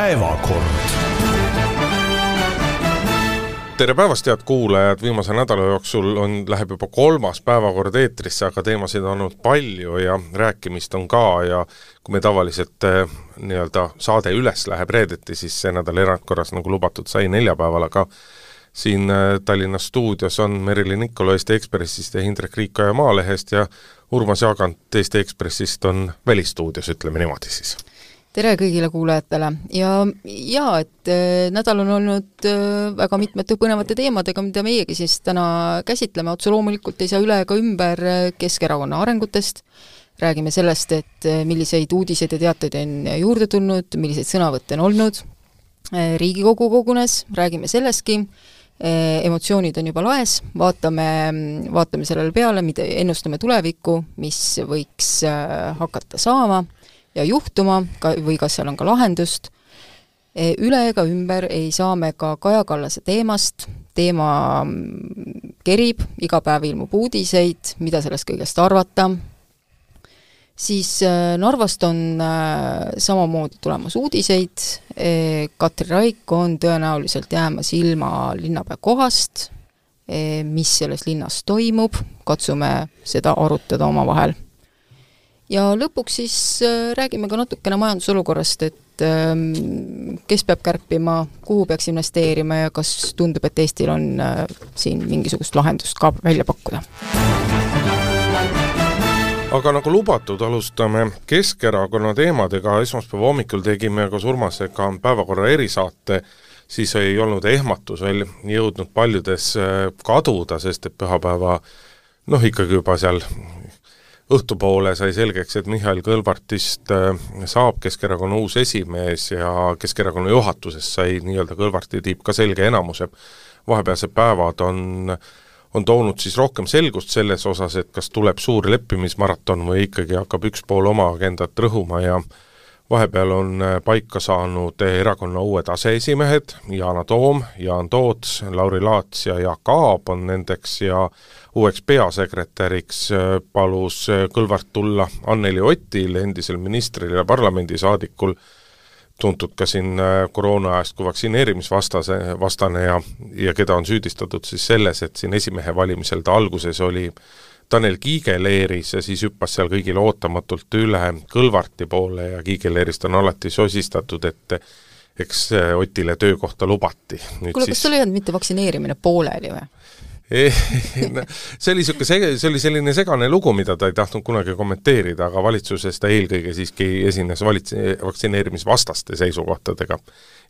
päevakord. Tere päevast, head kuulajad, viimase nädala jooksul on, läheb juba kolmas päevakord eetrisse, aga teemasid on olnud palju ja rääkimist on ka ja kui me tavaliselt eh, nii-öelda saade üles läheb reedeti, siis see nädal erandkorras nagu lubatud sai neljapäeval, aga siin eh, Tallinna stuudios on Merilin Nikolo Eesti Ekspressist ja Hindrek Riikoja Maalehest ja Urmas Jaagant Eesti Ekspressist on välistuudios, ütleme niimoodi siis tere kõigile kuulajatele! Ja jaa, et äh, nädal on olnud äh, väga mitmete põnevate teemadega, mida meiegi siis täna käsitleme, otse loomulikult ei saa üle ega ümber äh, Keskerakonna arengutest, räägime sellest, et milliseid uudiseid ja teateid on juurde tulnud, milliseid sõnavõtte on olnud, Riigikogu kogunes, räägime sellestki, emotsioonid on juba laes, vaatame, vaatame sellele peale, mida, ennustame tulevikku, mis võiks hakata saama ja juhtuma, ka, või kas seal on ka lahendust, e, üle ega ümber ei saa me ka Kaja Kallase teemast, teema mm, kerib, iga päev ilmub uudiseid, mida sellest kõigest arvata, siis e, Narvast on e, samamoodi tulemas uudiseid, Katri Raik on tõenäoliselt jäämas ilma linnapea kohast, mis selles linnas toimub, katsume seda arutada omavahel ja lõpuks siis äh, räägime ka natukene majandusolukorrast, et ähm, kes peab kärpima, kuhu peaks investeerima ja kas tundub, et Eestil on äh, siin mingisugust lahendust ka välja pakkuda? aga nagu lubatud, alustame Keskerakonna teemadega, esmaspäeva hommikul tegime koos Urmasega päevakorra erisaate, siis ei olnud ehmatus veel jõudnud paljudes äh, kaduda, sest et pühapäeva noh, ikkagi juba seal õhtupoole sai selgeks, et Mihhail Kõlvartist äh, saab Keskerakonna uus esimees ja Keskerakonna juhatuses sai nii-öelda Kõlvarti tiib ka selge enamuse. vahepealsed päevad on, on toonud siis rohkem selgust selles osas, et kas tuleb suur leppimismaraton või ikkagi hakkab üks pool oma agendat rõhuma ja vahepeal on äh, paika saanud erakonna uued aseesimehed, Yana Toom, Jaan Toots, Lauri Laats ja Jaak Aab on nendeks ja uueks peasekretäriks äh, palus äh, Kõlvart tulla Anneli Otil, endisel ministril ja parlamendisaadikul, tuntud ka siin koroona ajast kui vaktsineerimisvastase, vastane ja, ja keda on süüdistatud siis selles, et siin esimehe valimisel ta alguses oli äh, Tanel Kiigeleeris ja siis hüppas seal kõigile ootamatult üle Kõlvarti poole ja Kiigeleerist on alati sosistatud, et eks Otile töökohta lubati. kuule, kas sul ei olnud mitte vaktsineerimine pooleli või? see oli niisugune sege, see oli selline segane lugu, mida ta ei tahtnud kunagi kommenteerida, aga valitsuses ta eelkõige siiski esines valits-, vaktsineerimisvastaste seisukohtadega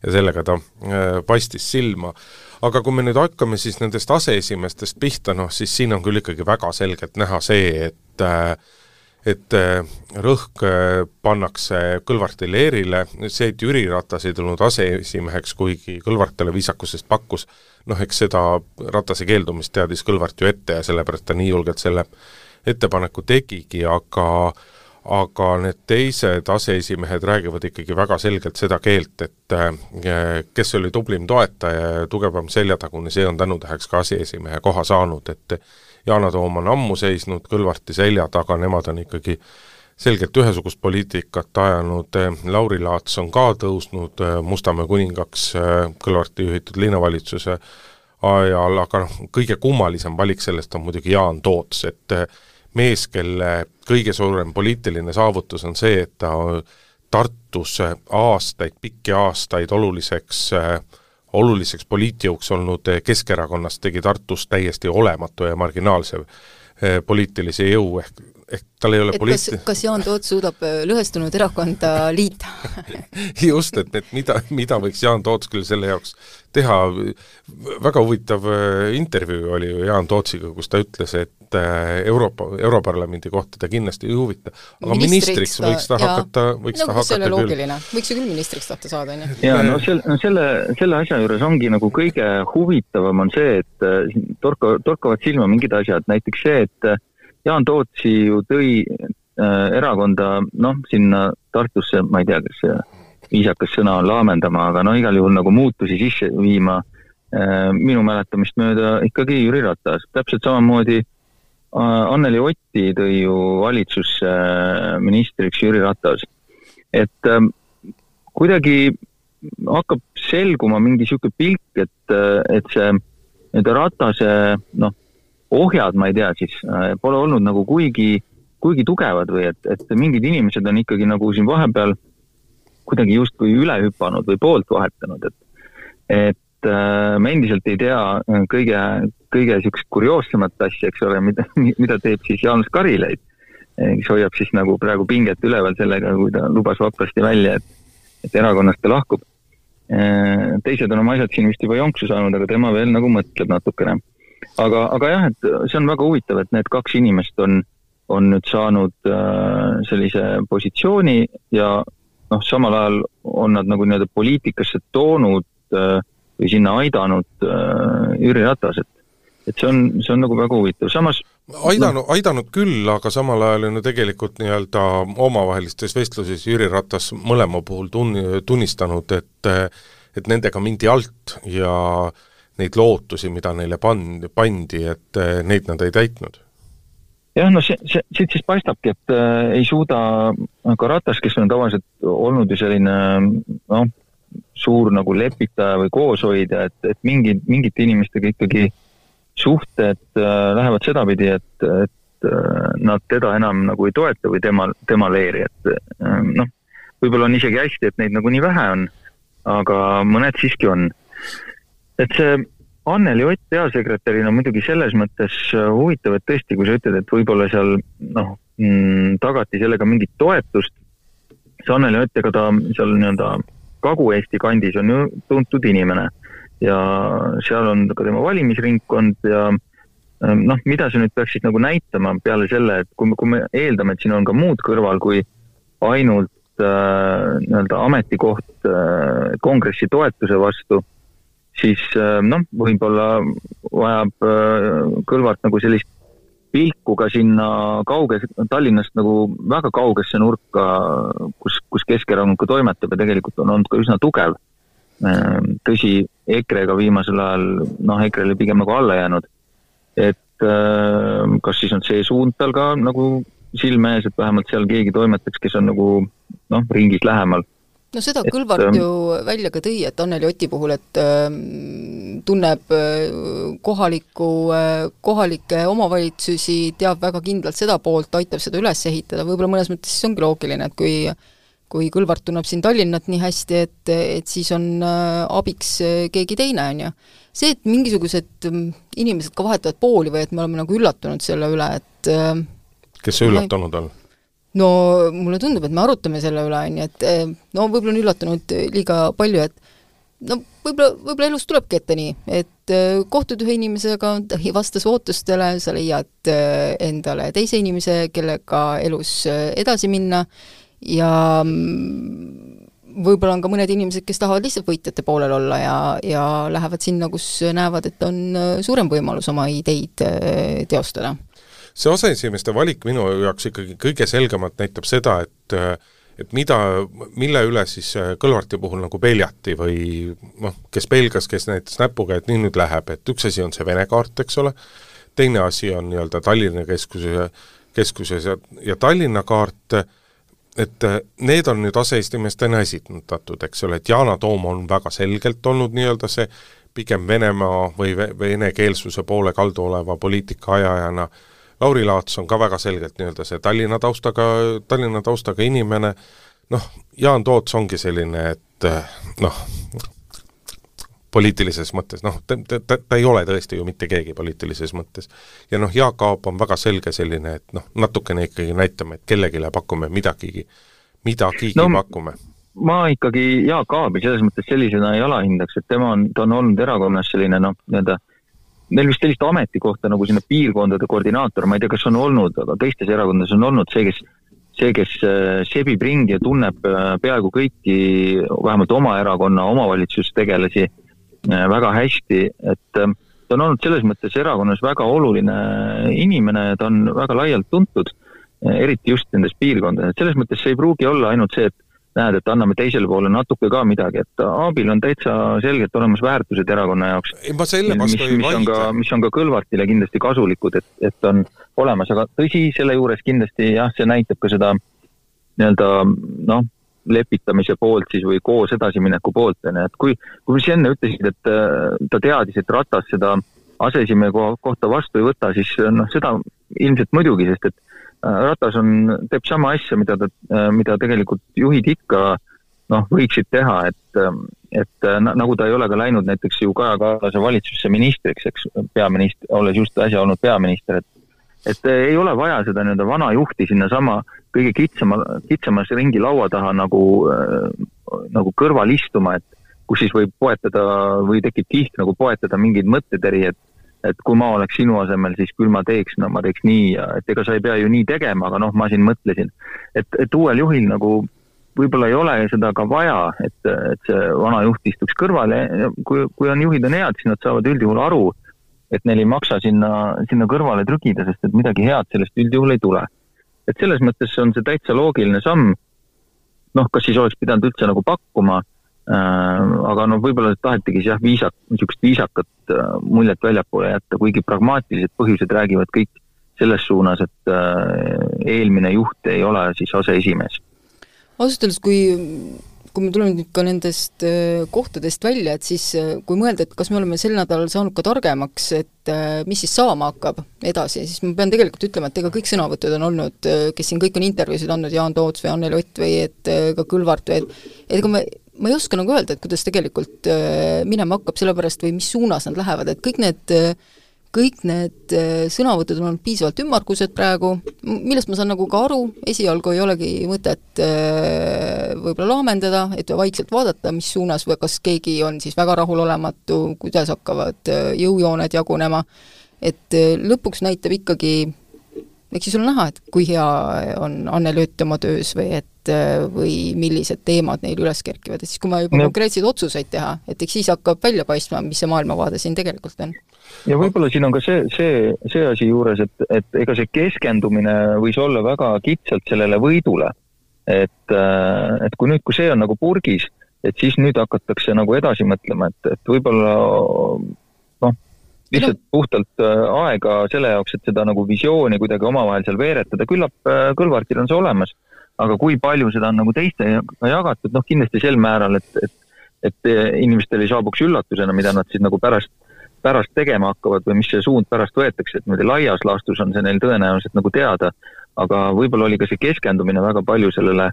ja sellega ta äh, paistis silma. Aga kui me nüüd hakkame siis nendest aseesimeestest pihta, noh siis siin on küll ikkagi väga selgelt näha see, et äh, et äh, rõhk pannakse Kõlvarti leerile, see, et Jüri Ratas ei tulnud aseesimeheks, kuigi Kõlvart talle viisakusest pakkus, noh eks seda Ratase keeldumist teadis Kõlvart ju ette ja sellepärast ta nii julgelt selle ettepaneku tegigi, aga aga need teised aseesimehed räägivad ikkagi väga selgelt seda keelt, et eh, kes oli tublim toetaja ja tugevam seljatagune, see on tänutäheks ka aseesimehe koha saanud, et Yana Toom on ammu seisnud Kõlvarti selja taga, nemad on ikkagi selgelt ühesugust poliitikat ajanud, Lauri Laats on ka tõusnud eh, Mustamäe kuningaks eh, Kõlvarti juhitud linnavalitsuse ajal, aga noh, kõige kummalisem valik sellest on muidugi Jaan Toots, et mees, kelle kõige suurem poliitiline saavutus on see, et ta Tartus aastaid, pikki aastaid oluliseks oluliseks poliitjõuks olnud Keskerakonnast tegi Tartus täiesti olematu ja marginaalse eh, poliitilise jõu, ehk ehk tal ei ole poliit-... kas, kas Jaan Toots suudab äh, lõhestunud erakonda liita? Just, et, et mida, mida võiks Jaan Toots küll selle jaoks teha, väga huvitav äh, intervjuu oli ju Jaan Tootsiga, kus ta ütles, et äh, Euroopa, Europarlamendi kohta ta kindlasti ei huvita, aga ministriks, ministriks võiks ta ja. hakata, võiks no, ta hakata loogiline. võiks ju küll ministriks tahta saada, on ju. jaa, no selle, no selle, selle asja juures ongi nagu kõige huvitavam on see, et torka, torkavad silma mingid asjad, näiteks see, et Jaan Tootsi ju tõi äh, erakonda noh, sinna Tartusse, ma ei tea, kas see viisakas sõna on laamendama, aga no igal juhul nagu muutusi sisse viima minu mäletamist mööda ikkagi Jüri Ratas, täpselt samamoodi äh, Anneli Otti tõi ju valitsusse äh, ministriks Jüri Ratas. et äh, kuidagi hakkab selguma mingi niisugune pilk, et, et see nii-öelda Ratase noh, ohjad, ma ei tea siis, pole olnud nagu kuigi, kuigi tugevad või et, et mingid inimesed on ikkagi nagu siin vahepeal kuidagi justkui üle hüpanud või poolt vahetanud, et, et äh, me endiselt ei tea kõige, kõige niisugust kurioossemat asja, eks ole, mida, mida teeb siis Jaanus Karilaid, kes hoiab siis nagu praegu pinget üleval sellega, kui ta lubas vaprasti välja, et et erakonnast ta lahkub. Äh, teised on oma asjad siin vist juba jonksu saanud, aga tema veel nagu mõtleb natukene. aga, aga jah, et see on väga huvitav, et need kaks inimest on, on nüüd saanud äh, sellise positsiooni ja noh, samal ajal on nad nagu nii-öelda poliitikasse toonud või sinna aidanud Jüri Ratas, et et see on, see on nagu väga huvitav, samas aidanud, aidanud küll, aga samal ajal on ju tegelikult nii-öelda omavahelistes vestluses Jüri Ratas mõlema puhul tun-, tunnistanud, et et nendega mindi alt ja neid lootusi, mida neile pan-, pandi, et neid nad ei täitnud. jah, no see, see, siit siis paistabki, et äh, ei suuda ka Ratas, kes on tavaliselt olnud ju selline noh, suur nagu lepitaja või kooshoidja, et, et mingid, mingite inimestega ikkagi äh, suhted äh, lähevad sedapidi, et, et äh, nad teda enam nagu ei toeta või tema, tema leeri, et äh, noh, võib-olla on isegi hästi, et neid nagu nii vähe on, aga mõned siiski on. et see Anneli Ott peasekretärina muidugi selles mõttes huvitav, et tõesti, kui sa ütled, et võib-olla seal noh, mm, tagati sellega mingit toetust, see Anneli Ott, ega ta seal nii-öelda Kagu-Eesti kandis on ju tuntud inimene ja seal on ka tema valimisringkond ja ähm, noh, mida see nüüd peaks siis nagu näitama peale selle, et kui me, kui me eeldame, et siin on ka muud kõrval kui ainult äh, nii-öelda ametikoht äh, kongressi toetuse vastu, siis äh, noh, võib-olla vajab äh, Kõlvart nagu sellist pilku ka sinna kauges, Tallinnast nagu väga kaugesse nurka, kus, kus Keskerakond ka toimetab ja tegelikult on olnud ka üsna tugev Ehm, tõsi, EKRE-ga viimasel ajal, noh, EKRE-le pigem nagu alla jäänud. et ehm, kas siis on see suund tal ka nagu silme ees, et vähemalt seal keegi toimetaks, kes on nagu noh, ringis lähemal no seda et, Kõlvart ähm, ju välja ka tõi, et Anneli Oti puhul, et äh, tunneb äh, kohalikku äh,, kohalikke omavalitsusi, teab väga kindlalt seda poolt, aitab seda üles ehitada, võib-olla mõnes mõttes siis ongi loogiline, et kui kui Kõlvart tunneb siin Tallinnat nii hästi, et, et siis on äh, abiks äh, keegi teine, on ju. see, et mingisugused mm, inimesed ka vahetavad pooli või et me oleme nagu üllatunud selle üle, et äh, kes see üllatunud on? no mulle tundub, et me arutame selle üle, on ju, et no võib-olla on üllatunud liiga palju, et no võib-olla, võib-olla elus tulebki ette nii, et kohtud ühe inimesega, ta ei vasta su ootustele, sa leiad endale teise inimese, kellega elus edasi minna ja mm, võib-olla on ka mõned inimesed, kes tahavad lihtsalt võitjate poolel olla ja, ja lähevad sinna, kus näevad, et on äh, suurem võimalus oma ideid äh, teostada. see aseesimeeste valik minu jaoks ikkagi kõige selgemalt näitab seda, et äh, et mida, mille üle siis Kõlvarti puhul nagu peljati või noh, kes pelgas, kes näitas näpuga, et nii nüüd läheb, et üks asi on see Vene kaart, eks ole, teine asi on nii-öelda Tallinna keskuse, keskuses ja, ja Tallinna kaart äh, et äh, need on nüüd aseesimeestena esitatud, eks ole, et Yana Toom on väga selgelt olnud nii-öelda see pigem Venemaa või venekeelsuse poole kaldu oleva poliitika ajajana, Lauri Laats on ka väga selgelt nii-öelda see Tallinna taustaga, Tallinna taustaga inimene, noh, Jaan Toots ongi selline, et äh, noh, poliitilises mõttes, noh, ta, ta, ta ei ole tõesti ju mitte keegi poliitilises mõttes. ja noh, Jaak Aab on väga selge selline, et noh, natukene ikkagi näitame, et kellelegi pakume midagigi, midagigi no, pakume. ma ikkagi Jaak Aabi selles mõttes sellisena ei alahindaks, et tema on, ta on olnud erakonnas selline noh, nii-öelda neil vist sellist ametikohta nagu sinna piirkondade koordinaator, ma ei tea, kas on olnud, aga teistes erakondades on olnud see, kes see, kes äh, sebib ringi ja tunneb äh, peaaegu kõiki, vähemalt oma erakonna omavalitsustegelasi väga hästi, et äh, ta on olnud selles mõttes erakonnas väga oluline inimene ja ta on väga laialt tuntud, äh, eriti just nendes piirkondades, et selles mõttes see ei pruugi olla ainult see, et näed, et anname teisele poole natuke ka midagi, et Aabil on täitsa selgelt olemas väärtused erakonna jaoks. ei, ma selle vastu ei vaidle. mis on ka Kõlvartile kindlasti kasulikud, et, et on olemas, aga tõsi, selle juures kindlasti jah, see näitab ka seda nii-öelda noh, lepitamise poolt siis või koos edasimineku poolt, on ju, et kui, kui sa enne ütlesid, et äh, ta teadis, et Ratas seda aseesimehe kohta vastu ei võta, siis noh, seda ilmselt muidugi, sest et Ratas on, teeb sama asja, mida ta, mida tegelikult juhid ikka noh, võiksid teha, et, et nagu ta ei ole ka läinud näiteks ju Kaja Kallase valitsusse ministriks, eks, peaminister, olles just äsja olnud peaminister, et et ei ole vaja seda nii-öelda vana juhti sinnasama kõige kitsama, kitsamas ringi laua taha nagu, nagu kõrval istuma, et kus siis võib poetada või tekib kihk nagu poetada mingeid mõtteteri, et et kui ma oleks sinu asemel, siis küll ma teeks, no ma teeks nii ja et ega sa ei pea ju nii tegema, aga noh, ma siin mõtlesin. et, et uuel juhil nagu võib-olla ei ole seda ka vaja, et, et see vana juht istuks kõrvale, kui, kui on juhid on head, siis nad saavad üldjuhul aru, et neil ei maksa sinna, sinna kõrvale trügida, sest et midagi head sellest üldjuhul ei tule. et selles mõttes on see täitsa loogiline samm, noh, kas siis oleks pidanud üldse nagu pakkuma äh,, aga noh, võib-olla tahetigi jah, viisak, niisugust viisakat äh, muljet väljapoole jätta, kuigi pragmaatilised põhjused räägivad kõik selles suunas, et äh, eelmine juht ei ole siis aseesimees. ausalt öeldes, kui kui me tuleme nüüd ka nendest kohtadest välja, et siis kui mõelda, et kas me oleme sel nädalal saanud ka targemaks, et mis siis saama hakkab edasi, siis ma pean tegelikult ütlema, et ega kõik sõnavõtud on olnud, kes siin kõik on intervjuusid andnud, Jaan Toots või Anneli Ott või et ka Kõlvart või et ega me ma ei oska nagu öelda, et kuidas tegelikult minema hakkab, sellepärast või mis suunas nad lähevad, et kõik need äh, kõik need äh, sõnavõtud on olnud piisavalt ümmargused praegu, millest ma saan nagu ka aru, esialgu ei olegi mõtet äh, võib-olla laamendada, et vaikselt vaadata, mis suunas või kas keegi on siis väga rahulolematu, kuidas hakkavad äh, jõujooned jagunema, et lõpuks näitab ikkagi, eks siis ole näha, et kui hea on Anneli Ott oma töös või et või millised teemad neil üles kerkivad, et siis kui ma juba no. konkreetseid otsuseid teha, et eks siis hakkab välja paistma, mis see maailmavaade siin tegelikult on ja võib-olla siin on ka see, see, see asi juures, et, et ega see keskendumine võis olla väga kitsalt sellele võidule. et, äh, et kui nüüd, kui see on nagu purgis, et siis nüüd hakatakse nagu edasi mõtlema, et, et võib-olla noh, lihtsalt puhtalt äh, aega selle jaoks, et seda nagu visiooni kuidagi omavahel seal veeretada, küllap äh, Kõlvartil on see olemas, aga kui palju seda on nagu teistega jagatud, noh kindlasti sel määral, et, et et inimestel ei saabuks üllatusena, mida nad siis nagu pärast pärast tegema hakkavad või mis see suund pärast võetakse, et niimoodi laias laastus on see neil tõenäoliselt nagu teada, aga võib-olla oli ka see keskendumine väga palju sellele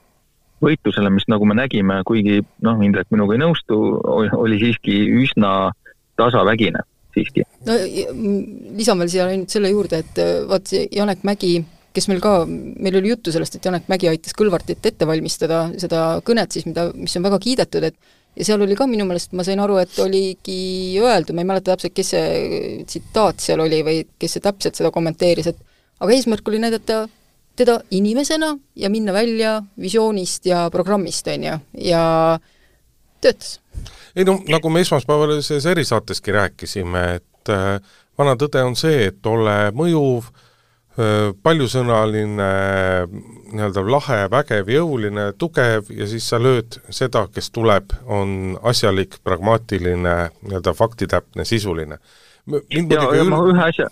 võitlusele, mis nagu me nägime, kuigi noh, Indrek minuga ei nõustu, oli siiski üsna tasavägine siiski. no lisan veel siia ainult selle juurde, et vaat Janek Mägi kes meil ka, meil oli juttu sellest, et Janek Mägi aitas Kõlvartit ette valmistada, seda kõnet siis, mida, mis on väga kiidetud, et ja seal oli ka minu meelest, ma sain aru, et oligi öeldud, ma ei mäleta täpselt, kes see tsitaat seal oli või kes see täpselt seda kommenteeris, et aga eesmärk oli näidata teda inimesena ja minna välja visioonist ja programmist, on ju, ja töötas. ei no nagu me esmaspäevalises erisaateski rääkisime, et äh, vana tõde on see, et ole mõjuv äh,, paljusõnaline, nii-öelda lahe, vägev, jõuline, tugev ja siis sa lööd seda, kes tuleb, on asjalik, pragmaatiline, nii-öelda faktitäpne, sisuline. ja, ja ma ühe asja,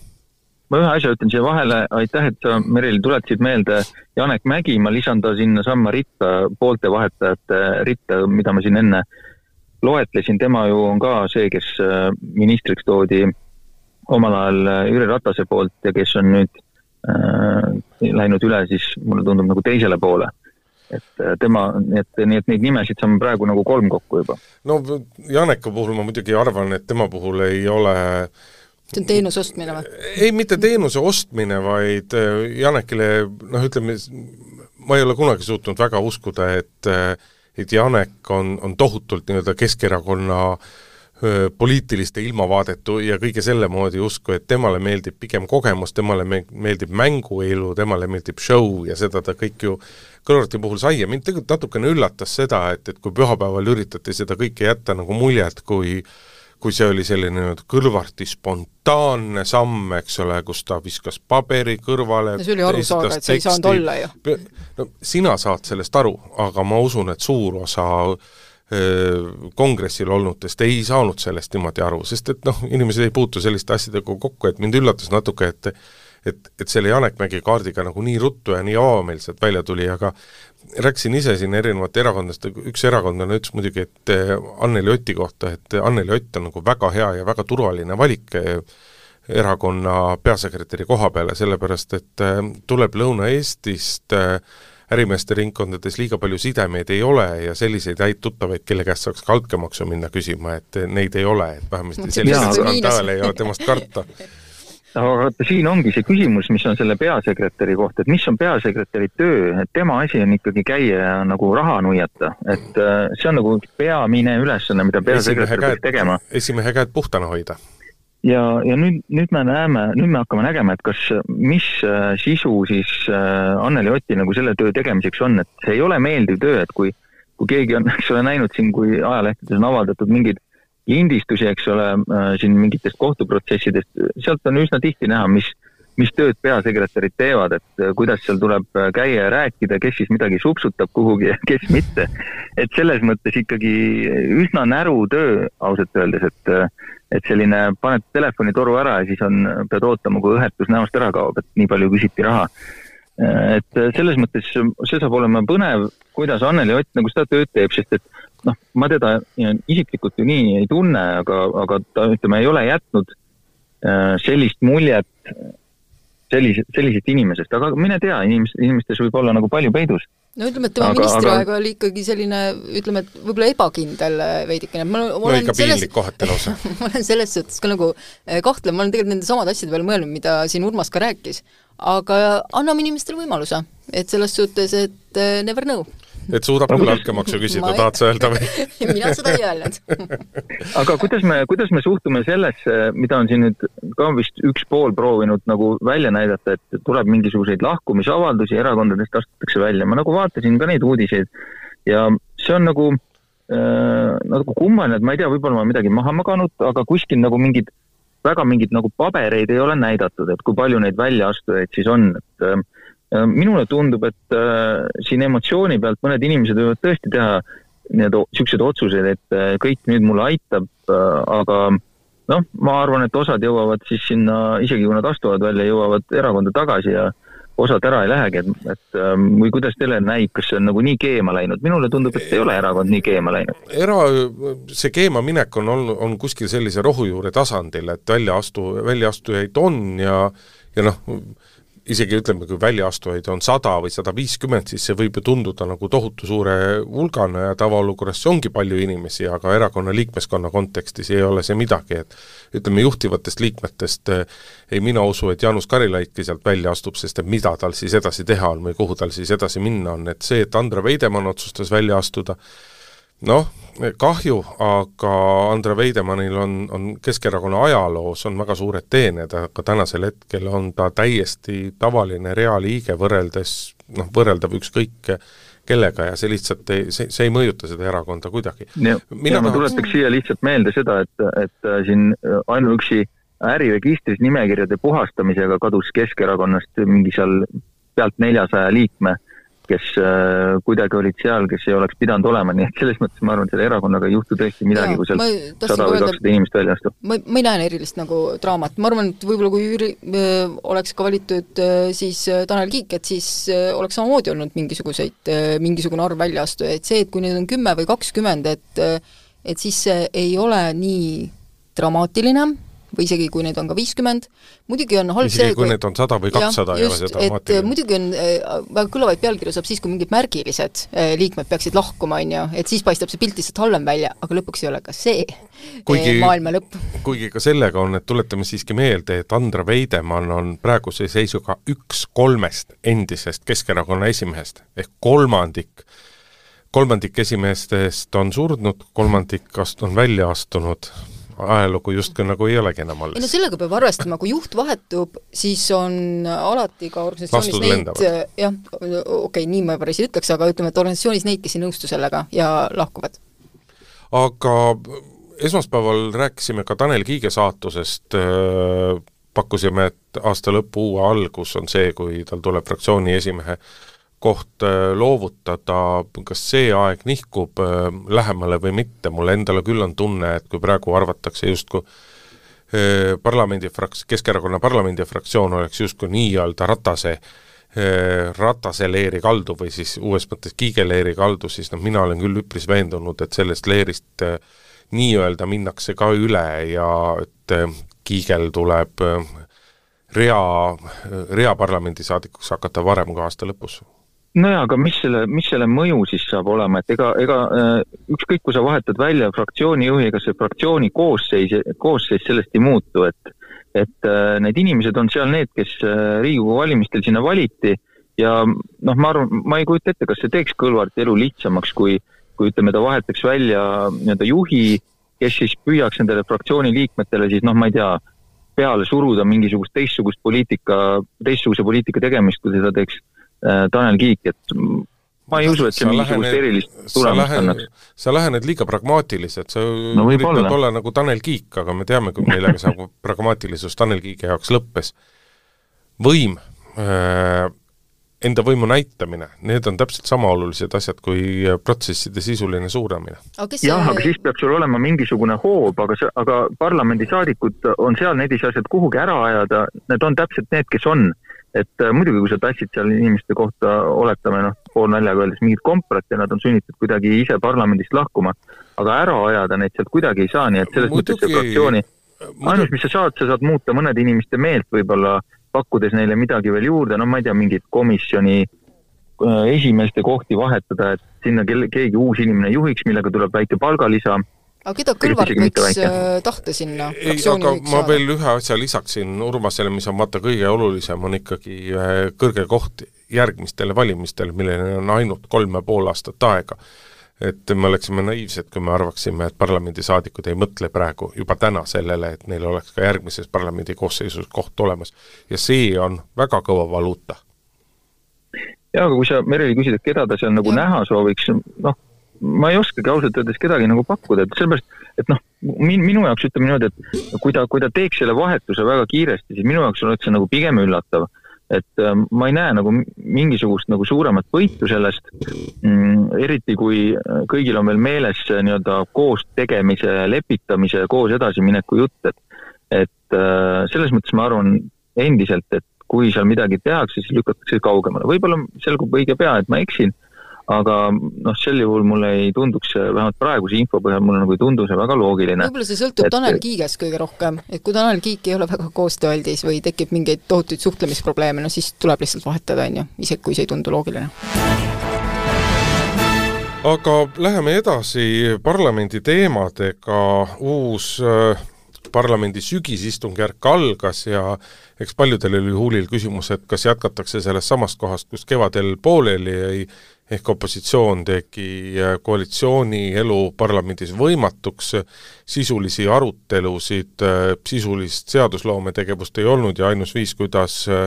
ma ühe asja ütlen siia vahele, aitäh, et sa, Meril, tuletasid meelde Janek Mägi, ma lisan ta sinnasamma ritta, poolte vahetajate ritta, mida ma siin enne loetlesin, tema ju on ka see, kes ministriks toodi omal ajal Jüri Ratase poolt ja kes on nüüd Äh, läinud üle siis mulle tundub nagu teisele poole. et äh, tema, nii et, nii et neid nimesid saame praegu nagu kolm kokku juba. no Janeka puhul ma muidugi arvan, et tema puhul ei ole see on teenuse ostmine või? ei, mitte teenuse ostmine, vaid äh, Janekile noh, ütleme, ma ei ole kunagi suutnud väga uskuda, et et Janek on, on tohutult nii-öelda Keskerakonna äh, poliitiliste ilmavaadetu ja kõige selle moodi usku, et temale meeldib pigem kogemus, temale meeldib mänguelu, temale meeldib show ja seda ta kõik ju Kõlvarti puhul sai ja mind tegelikult natukene üllatas seda, et, et kui pühapäeval üritati seda kõike jätta nagu muljet, kui kui see oli selline nüüd Kõlvarti spontaanne samm, eks ole, kus ta viskas paberi kõrvale no see oli arusaadav, et see ei saanud olla ju. no sina saad sellest aru, aga ma usun, et suur osa kongressil olnutest ei saanud sellest niimoodi aru, sest et noh, inimesed ei puutu selliste asjadega kokku, et mind üllatas natuke, et et, et selle Janek Mägi kaardiga nagu nii ruttu ja nii avameelselt välja tuli, aga rääkisin ise siin erinevate erakondadest, üks erakondlane ütles muidugi, et eh, Anneli Oti kohta, et Anneli Ott on nagu väga hea ja väga turvaline valik eh, erakonna peasekretäri koha peale, sellepärast et eh, tuleb Lõuna-Eestist ärimeeste ringkondades liiga palju sidemeid ei ole ja selliseid häid tuttavaid, kelle käest saaks ka altkäemaksu minna küsima, et neid ei ole, et vähemasti selliseid skandaale ei ole temast karta. Aga vaata, siin ongi see küsimus, mis on selle peasekretäri kohta, et mis on peasekretäri töö, et tema asi on ikkagi käia ja nagu raha nuiata, et äh, see on nagu peamine ülesanne, mida peasekretär peaks tegema. esimehe käed puhtana hoida ja, ja nüüd, nüüd me näeme, nüüd me hakkame nägema, et kas, mis äh, sisu siis äh, Anneli Oti nagu selle töö tegemiseks on, et see ei ole meeldiv töö, et kui, kui keegi on, eks ole, näinud siin, kui ajalehtedes on avaldatud mingeid lindistusi, eks ole, äh, siin mingitest kohtuprotsessidest, sealt on üsna tihti näha, mis, mis tööd peasekretärid teevad, et kuidas seal tuleb käia ja rääkida, kes siis midagi supsutab kuhugi ja kes mitte. et selles mõttes ikkagi üsna näru töö ausalt öeldes, et, et selline, paned telefonitoru ära ja siis on, pead ootama, kui õhetus näost ära kaob, et nii palju küsiti raha. et selles mõttes see saab olema põnev, kuidas Anneli Ott nagu seda tööd teeb, sest et noh, ma teda isiklikult ju nii ei tunne, aga, aga ta ütleme, ei ole jätnud äh, sellist muljet sellise, sellisest inimesest, aga mine tea, inimes-, inimestes võib olla nagu palju peidus. no ütleme, et tema ministriaeg aga... oli ikkagi selline, ütleme, et võib-olla ebakindel äh, veidikene, ma no ikka piinlik kohati lausa. Ma olen selles suhtes ka nagu äh, kahtlev, ma olen tegelikult nende samade asjade peale mõelnud, mida siin Urmas ka rääkis. aga anname inimestele võimaluse, et selles suhtes, et never know et suudab küll altkäemaksu küsida, tahad sa öelda või? Mina seda ei öelnud. Aga kuidas me, kuidas me suhtume sellesse, mida on siin nüüd ka vist üks pool proovinud nagu välja näidata, et tuleb mingisuguseid lahkumisavaldusi, erakondadest astutakse välja, ma nagu vaatasin ka neid uudiseid ja see on nagu äh, nagu kummaline, et ma ei tea, võib-olla ma midagi maha maganud, aga kuskil nagu mingid, väga mingeid nagu pabereid ei ole näidatud, et kui palju neid väljaastujaid siis on, et äh, minule tundub, et äh, siin emotsiooni pealt mõned inimesed võivad tõesti teha nii-öelda niisuguseid otsuseid, et äh, kõik nüüd mulle aitab äh,, aga noh, ma arvan, et osad jõuavad siis sinna, isegi kui nad astuvad välja, jõuavad erakonda tagasi ja osad ära ei lähegi, et, et ähm, või kuidas teile näib, kas see on nagu nii keema läinud, minule tundub, et ei ole erakond nii keema läinud. era, see keema minek on olnud, on kuskil sellise rohujuure tasandil, et väljaastu, väljaastujaid on ja ja noh, isegi ütleme, kui väljaastujaid on sada või sada viiskümmend, siis see võib ju tunduda nagu tohutu suure hulgana ja tavaolukorras see ongi palju inimesi, aga erakonna liikmeskonna kontekstis ei ole see midagi, et ütleme, juhtivatest liikmetest eh, ei mina usu, et Jaanus Karilaidki sealt välja astub, sest et mida tal siis edasi teha on või kuhu tal siis edasi minna on, et see, et Andre Veidemann otsustas välja astuda, noh, kahju, aga Andre Veidemannil on, on Keskerakonna ajaloos on väga suured teened, aga tänasel hetkel on ta täiesti tavaline realiige võrreldes noh, võrreldav ükskõik kellega ja see lihtsalt ei, see, see ei mõjuta seda erakonda kuidagi. ja, ma tuletaks siia lihtsalt meelde seda, et, et äh, siin ainuüksi äriregistris nimekirjade puhastamisega kadus Keskerakonnast mingi seal pealt neljasaja liikme kes äh, kuidagi olid seal, kes ei oleks pidanud olema, nii et selles mõttes ma arvan, et selle erakonnaga ei juhtu tõesti midagi, kui sealt sada või kakssada inimest välja astub. ma, ma ei näe erilist nagu draamat, ma arvan, et võib-olla kui Jüri äh, oleks ka valitud äh, siis Tanel Kiik, et siis äh, oleks samamoodi olnud mingisuguseid mingisugune arv väljaastujaid, see, et kui neid on kümme või kakskümmend, et et siis see ei ole nii dramaatiline, või isegi kui neid on ka viiskümmend, muidugi on halb isegi see, kui, kui neid on sada või kakssada, ei ole see dramaatiline. muidugi on äh,, väga kõlavaid pealkirju saab siis, kui mingid märgilised äh, liikmed peaksid lahkuma, on ju, et siis paistab see pilt lihtsalt halvem välja, aga lõpuks ei ole ka see kuigi, äh, maailma lõpp. kuigi ka sellega on, et tuletame siiski meelde, et Andra Veidemann on praeguse seisuga üks kolmest endisest Keskerakonna esimehest, ehk kolmandik kolmandik esimeestest on surnud, kolmandik ast-, on välja astunud, ajalugu justkui nagu ei olegi enam alles. ei no sellega peab arvestama, kui juht vahetub, siis on alati ka organisatsioonis neid, jah, okei okay,, nii ma päris ei ütleks, aga ütleme, et organisatsioonis neid, kes ei nõustu sellega ja lahkuvad. aga esmaspäeval rääkisime ka Tanel Kiige saatusest, pakkusime, et aasta lõpu uue algus on see, kui tal tuleb fraktsiooni esimehe koht äh, loovutada, kas see aeg nihkub äh, lähemale või mitte, mul endale küll on tunne, et kui praegu arvatakse justkui parlamendi fraks-, Keskerakonna parlamendifraktsioon oleks justkui nii-öelda Ratase Ratase leeri kaldu või siis uues mõttes Kiige leeri kaldu, siis noh, mina olen küll üpris veendunud, et sellest leerist nii-öelda minnakse ka üle ja et Kiigel tuleb rea, rea parlamendisaadikuks hakata varem kui aasta lõpus nojaa, aga mis selle, mis selle mõju siis saab olema, et ega, ega äh, ükskõik, kui sa vahetad välja fraktsiooni juhi, ega see fraktsiooni koosseis, koosseis sellest ei muutu, et et äh, need inimesed on seal need, kes äh, Riigikogu valimistel sinna valiti ja noh, ma arvan, ma ei kujuta ette, kas see teeks Kõlvarti elu lihtsamaks, kui kui ütleme, ta vahetaks välja nii-öelda juhi, kes siis püüaks nendele fraktsiooni liikmetele siis noh, ma ei tea, peale suruda mingisugust teistsugust poliitika, teistsuguse poliitika tegemist, kui seda teeks Tanel Kiik, et ma ei usu, et see mingisugust erilist tulemust annaks. sa lähened liiga pragmaatiliselt, sa no, üritad olla nagu Tanel Kiik, aga me teame, kui millega see pragmaatilisus Tanel Kiige jaoks lõppes. võim äh,, enda võimu näitamine, need on täpselt sama olulised asjad kui protsesside sisuline suuramine. jah, aga siis peaks sul olema mingisugune hoob, aga see, aga parlamendisaadikud on seal, neid ei saa sealt kuhugi ära ajada, need on täpselt need, kes on et äh, muidugi, kui sa tassid seal inimeste kohta, oletame noh, poolnaljaga öeldes mingit komprat ja nad on sunnitud kuidagi ise parlamendist lahkuma, aga ära ajada neid sealt kuidagi ei saa, nii et selles muidugi, mõttes see fraktsiooni muidugi... ainus, mis sa saad, sa saad muuta mõnede inimeste meelt võib-olla, pakkudes neile midagi veel juurde, no ma ei tea, mingit komisjoni äh, esimeeste kohti vahetada, et sinna kelle, keegi uus inimene juhiks, millega tuleb väike palgalisa aga keda Kõlvart võiks äh, tahta sinna ei, aga ma saada? veel ühe asja lisaksin Urmasele, mis on vaata kõige olulisem, on ikkagi äh, kõrge koht järgmistel valimistel, millel on ainult kolm ja pool aastat aega. et me oleksime naiivsed, kui me arvaksime, et parlamendisaadikud ei mõtle praegu juba täna sellele, et neil oleks ka järgmises parlamendi koosseisus koht olemas. ja see on väga kõva valuuta jaa, aga kui sa, Merili, küsid, et keda ta seal nagu ja. näha sooviks, noh, ma ei oskagi ausalt öeldes kedagi nagu pakkuda, et sellepärast, et noh, min-, minu jaoks ütleme niimoodi, et kui ta, kui ta teeks selle vahetuse väga kiiresti, siis minu jaoks oleks see nagu pigem üllatav. et äh, ma ei näe nagu mingisugust nagu suuremat võitu sellest mm,, eriti kui kõigil on veel meeles see nii-öelda koos tegemise, lepitamise, koos edasimineku jutt, et et äh, selles mõttes ma arvan endiselt, et kui seal midagi tehakse, siis lükatakse kaugemale, võib-olla selgub õige pea, et ma eksin aga noh, sel juhul mulle ei tunduks vähemalt praeguse info põhjal mulle nagu ei tundu see väga loogiline. võib-olla see sõltub et... Tanel Kiigest kõige rohkem, et kui Tanel Kiik ei ole väga koostööaldis või tekib mingeid tohutuid suhtlemisprobleeme, no siis tuleb lihtsalt vahetada, on ju, isegi kui see ei tundu loogiline. Aga läheme edasi parlamendi teemadega, uus äh, parlamendi sügisistungjärk algas ja eks paljudel oli huulil küsimus, et kas jätkatakse sellest samast kohast, kus kevadel pooleli jäi, ehk opositsioon tegi äh, koalitsiooni elu parlamendis võimatuks, sisulisi arutelusid, äh, sisulist seadusloometegevust ei olnud ja ainus viis, kuidas äh,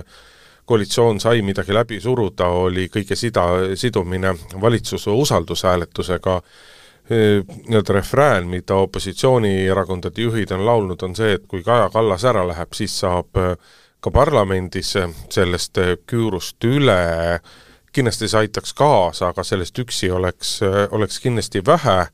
koalitsioon sai midagi läbi suruda, oli kõige sida, sidumine valitsuse usaldushääletusega, nii-öelda refrään, mida opositsioonierakondade juhid on laulnud, on see, et kui Kaja Kallas ära läheb, siis saab ka parlamendis sellest küürust üle. äh, kindlasti see aitaks kaasa, aga sellest üksi oleks, oleks kindlasti vähe.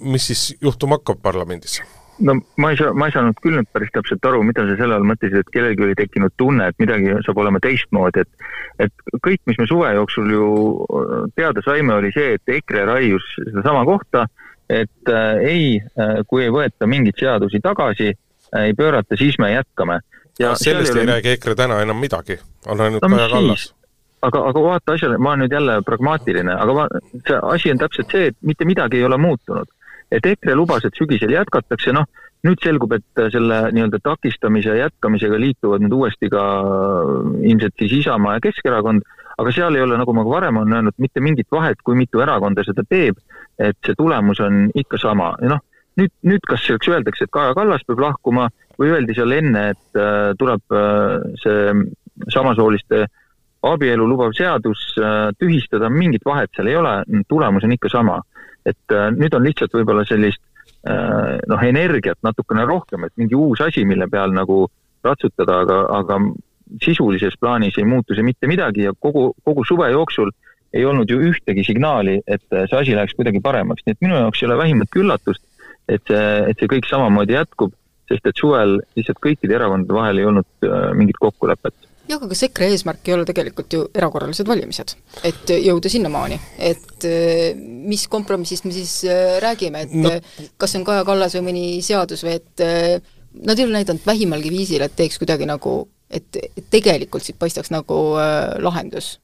mis siis juhtuma hakkab parlamendis? no ma ei saa, ma ei saanud küll nüüd päris täpselt aru, mida sa selle all mõtlesid, et kellelgi oli tekkinud tunne, et midagi saab olema teistmoodi, et et kõik, mis me suve jooksul ju teada saime, oli see, et EKRE raius sedasama kohta, et äh, ei äh,, kui ei võeta mingeid seadusi tagasi äh,, ei pöörata, siis me jätkame. ja sellest ei, ei räägi EKRE täna enam midagi, on ainult no, Kaja Kallas aga, aga vaata asjale, ma olen nüüd jälle pragmaatiline, aga ma, see asi on täpselt see, et mitte midagi ei ole muutunud. et EKRE lubas, et sügisel jätkatakse, noh, nüüd selgub, et selle nii-öelda takistamise jätkamisega liituvad nüüd uuesti ka ilmselt siis Isamaa ja Keskerakond, aga seal ei ole, nagu ma ka varem olen öelnud, mitte mingit vahet, kui mitu erakonda seda teeb, et see tulemus on ikka sama ja noh, nüüd, nüüd kas selleks öeldakse, et Kaja Kallas peab lahkuma või öeldi seal enne, et äh, tuleb äh, see samasooliste äh, abielu lubav seadus äh, tühistada, mingit vahet seal ei ole, tulemus on ikka sama. et äh, nüüd on lihtsalt võib-olla sellist äh, noh, energiat natukene rohkem, et mingi uus asi, mille peal nagu ratsutada, aga, aga sisulises plaanis ei muutu see mitte midagi ja kogu, kogu suve jooksul ei olnud ju ühtegi signaali, et see asi läheks kuidagi paremaks, nii et minu jaoks ei ole vähimatki üllatust, et see, et see kõik samamoodi jätkub, sest et suvel lihtsalt kõikide erakondade vahel ei olnud mingit kokkulepet jah, aga kas EKRE eesmärk ei ole tegelikult ju erakorralised valimised, et jõuda sinnamaani, et äh, mis kompromissist me siis äh, räägime, et no. kas see on Kaja Kallas või mõni seadus või et nad ei ole näidanud vähimalgi viisil, et teeks kuidagi nagu, et, et tegelikult siit paistaks nagu äh, lahendus.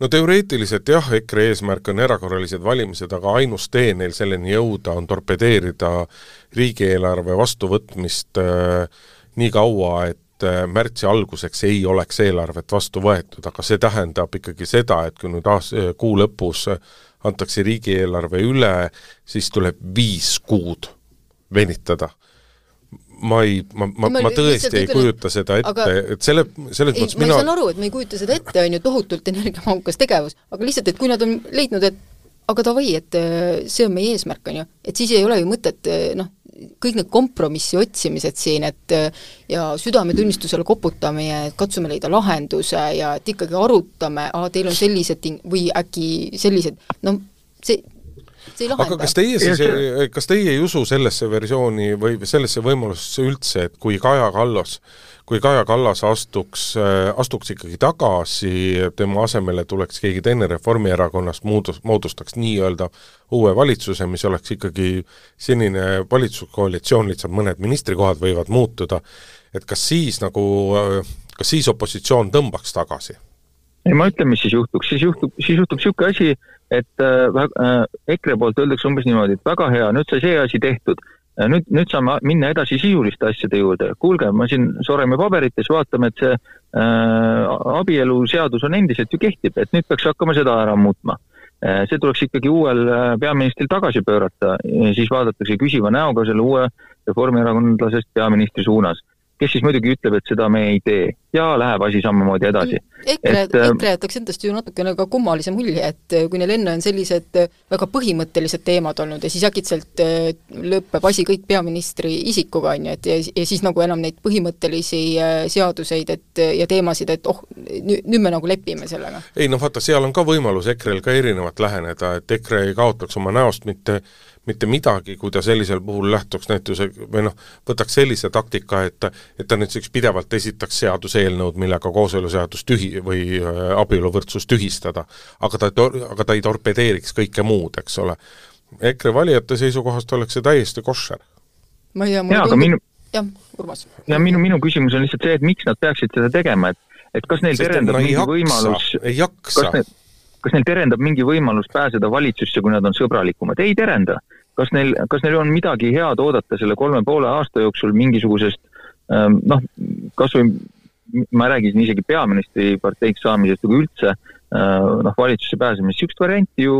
No teoreetiliselt jah, EKRE eesmärk on erakorralised valimised, aga ainus tee neil selleni jõuda on torpedeerida riigieelarve vastuvõtmist äh, nii kaua, et äh, märtsi alguseks ei oleks eelarvet vastu võetud, aga see tähendab ikkagi seda, et kui nüüd aas-, kuu lõpus antakse riigieelarve üle, siis tuleb viis kuud venitada. Ma ei, ma, ma, ma tõesti ei kujuta seda ette et selle, selles mõttes mina ma saan aru, et me ei kujuta seda ette, on ju, tohutult energiamahukas tegevus, aga lihtsalt, et kui nad on leidnud, et aga davai, et äh, see on meie eesmärk, on ju, et siis ei ole ju mõtet äh, noh, kõik need kompromissi otsimised siin, et äh, ja südametunnistusele koputame ja katsume leida lahenduse ja et ikkagi arutame, aa, teil on sellised ting-, või äkki sellised, no see aga kas teie siis, kas teie ei usu sellesse versiooni või sellesse võimalusse üldse, et kui Kaja Kallas, kui Kaja Kallas astuks, astuks ikkagi tagasi, tema asemele tuleks keegi teine Reformierakonnast, muudus, moodustaks nii-öelda uue valitsuse, mis oleks ikkagi senine valitsuskoalitsioon, lihtsalt mõned ministrikohad võivad muutuda, et kas siis nagu, kas siis opositsioon tõmbaks tagasi? ei, ma ütlen, mis siis juhtuks, siis juhtub, siis juhtub niisugune asi, et äh, äh, EKRE poolt öeldakse umbes niimoodi, et väga hea, nüüd sai see asi tehtud. Nüüd, nüüd saame minna edasi sisuliste asjade juurde. kuulge, ma siin soreme paberites, vaatame, et see äh, abieluseadus on endiselt ju kehtib, et nüüd peaks hakkama seda ära muutma äh,. see tuleks ikkagi uuel äh, peaministril tagasi pöörata, siis vaadatakse küsiva näoga selle uue reformierakondlasest peaministri suunas kes siis muidugi ütleb, et seda me ei tee ja läheb asi samamoodi edasi. EKRE, äh, EKRE jätaks endast ju natukene ka kummalise mulje, et äh, kui neil enne on sellised äh, väga põhimõttelised teemad olnud ja siis äkitselt lõpeb asi kõik peaministri isikuga, on ju, et ja, ja siis nagu enam neid põhimõttelisi seaduseid, et ja teemasid, et oh, nüüd, nüüd me nagu lepime sellega. ei noh, vaata, seal on ka võimalus EKRE-l ka erinevalt läheneda, et EKRE ei kaotaks oma näost mitte mitte midagi, kui ta sellisel puhul lähtuks näiteks või noh, võtaks sellise taktika, et et ta näiteks pidevalt esitaks seaduseelnõud, millega kooseluseadus tühi- või äh, abieluvõrdsus tühistada. aga ta, aga ta ei torpedeeriks kõike muud, eks ole. EKRE valijate seisukohast oleks see täiesti koššer. ma ei tea, mulle tundub minu... jah, Urmas. ja minu, minu küsimus on lihtsalt see, et miks nad peaksid seda tegema, et et kas neil terendab mingi jaksa, võimalus kas neil, kas neil terendab mingi võimalus pääseda valitsusse, kui nad on sõbralikumad? ei terenda kas neil, kas neil on midagi head oodata selle kolme poole aasta jooksul mingisugusest ähm, noh, kas või ma ei räägi siin isegi peaministri parteiks saamisest, aga üldse äh, noh, valitsusse pääsemist, niisugust varianti ju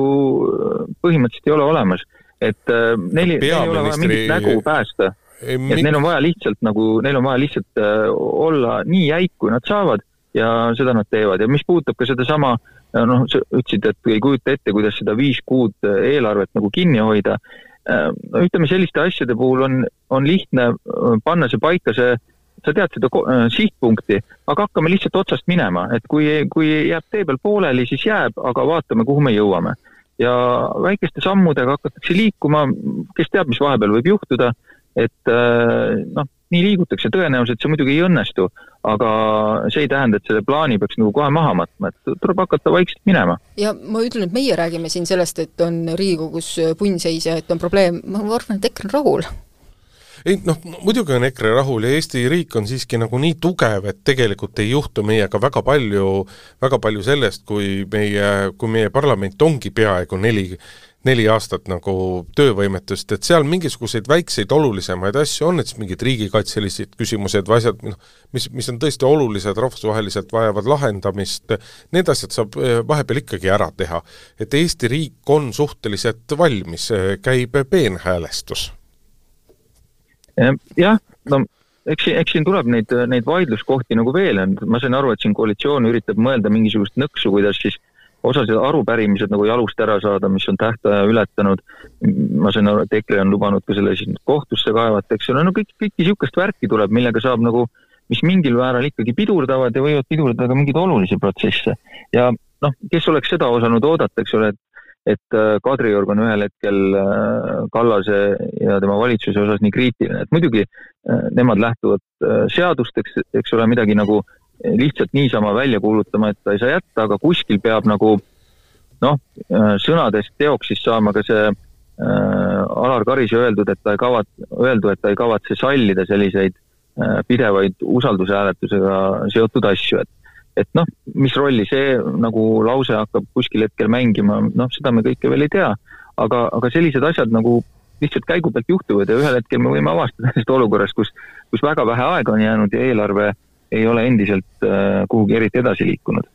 äh, põhimõtteliselt ei ole olemas. et äh, neil, neil ei ole vaja mingit nägu päästa. et neil on vaja lihtsalt nagu, neil on vaja lihtsalt olla nii jäik, kui nad saavad ja seda nad teevad. Ja mis puudutab ka sedasama noh, sa ütlesid, et ei kujuta ette, kuidas seda viis kuud eelarvet nagu kinni hoida. Äh, no ütleme, selliste asjade puhul on, on lihtne äh, panna see paika, see, sa tead seda äh, sihtpunkti, aga hakkame lihtsalt otsast minema, et kui, kui jääb tee peal pooleli, siis jääb, aga vaatame, kuhu me jõuame. ja väikeste sammudega hakatakse liikuma, kes teab, mis vahepeal võib juhtuda, et noh, nii liigutakse, tõenäoliselt see muidugi ei õnnestu, aga see ei tähenda, et selle plaani peaks nagu kohe maha matma, et tuleb hakata vaikselt minema. ja ma ütlen, et meie räägime siin sellest, et on Riigikogus punnseis ja et on probleem, ma arvan, et EKRE on rahul ei noh, muidugi on EKRE rahul ja Eesti riik on siiski nagu nii tugev, et tegelikult ei juhtu meiega väga palju, väga palju sellest, kui meie, kui meie parlament ongi peaaegu neli neli aastat nagu töövõimetust, et seal mingisuguseid väikseid olulisemaid asju on, et siis mingid riigikaitselised küsimused või asjad, noh, mis, mis on tõesti olulised, rahvusvaheliselt vajavad lahendamist, need asjad saab eh, vahepeal ikkagi ära teha. et Eesti riik on suhteliselt valmis, eh, käib peenhäälestus. Jah, no eks, eks siin tuleb neid, neid vaidluskohti nagu veel, ma sain aru, et siin koalitsioon üritab mõelda mingisugust nõksu, kuidas siis osad arupärimised nagu jalust ära saada, mis on tähtaja ületanud. ma sain aru, et EKRE on lubanud ka selle siis kohtusse kaevata, eks ole, no kõik, kõike niisugust värki tuleb, millega saab nagu, mis mingil määral ikkagi pidurdavad ja võivad pidurdada ka mingeid olulisi protsesse. ja noh, kes oleks seda osanud oodata, eks ole, et et äh, Kadriorg on ühel hetkel äh, Kallase ja tema valitsuse osas nii kriitiline, et muidugi äh, nemad lähtuvad seadusteks, eks ole, midagi nagu lihtsalt niisama välja kuulutama, et ta ei saa jätta, aga kuskil peab nagu noh, sõnadest teoks siis saama ka see Alar Karise öeldud, et ta ei kavat-, öeldu, et ta ei kavatse sallida selliseid pidevaid usaldushääletusega seotud asju, et et noh, mis rolli see nagu lause hakkab kuskil hetkel mängima, noh, seda me kõike veel ei tea, aga, aga sellised asjad nagu lihtsalt käigu pealt juhtuvad ja ühel hetkel me võime avastada sellest olukorrast, kus, kus väga vähe aega on jäänud ja eelarve ei ole endiselt äh, kuhugi eriti edasi liikunud.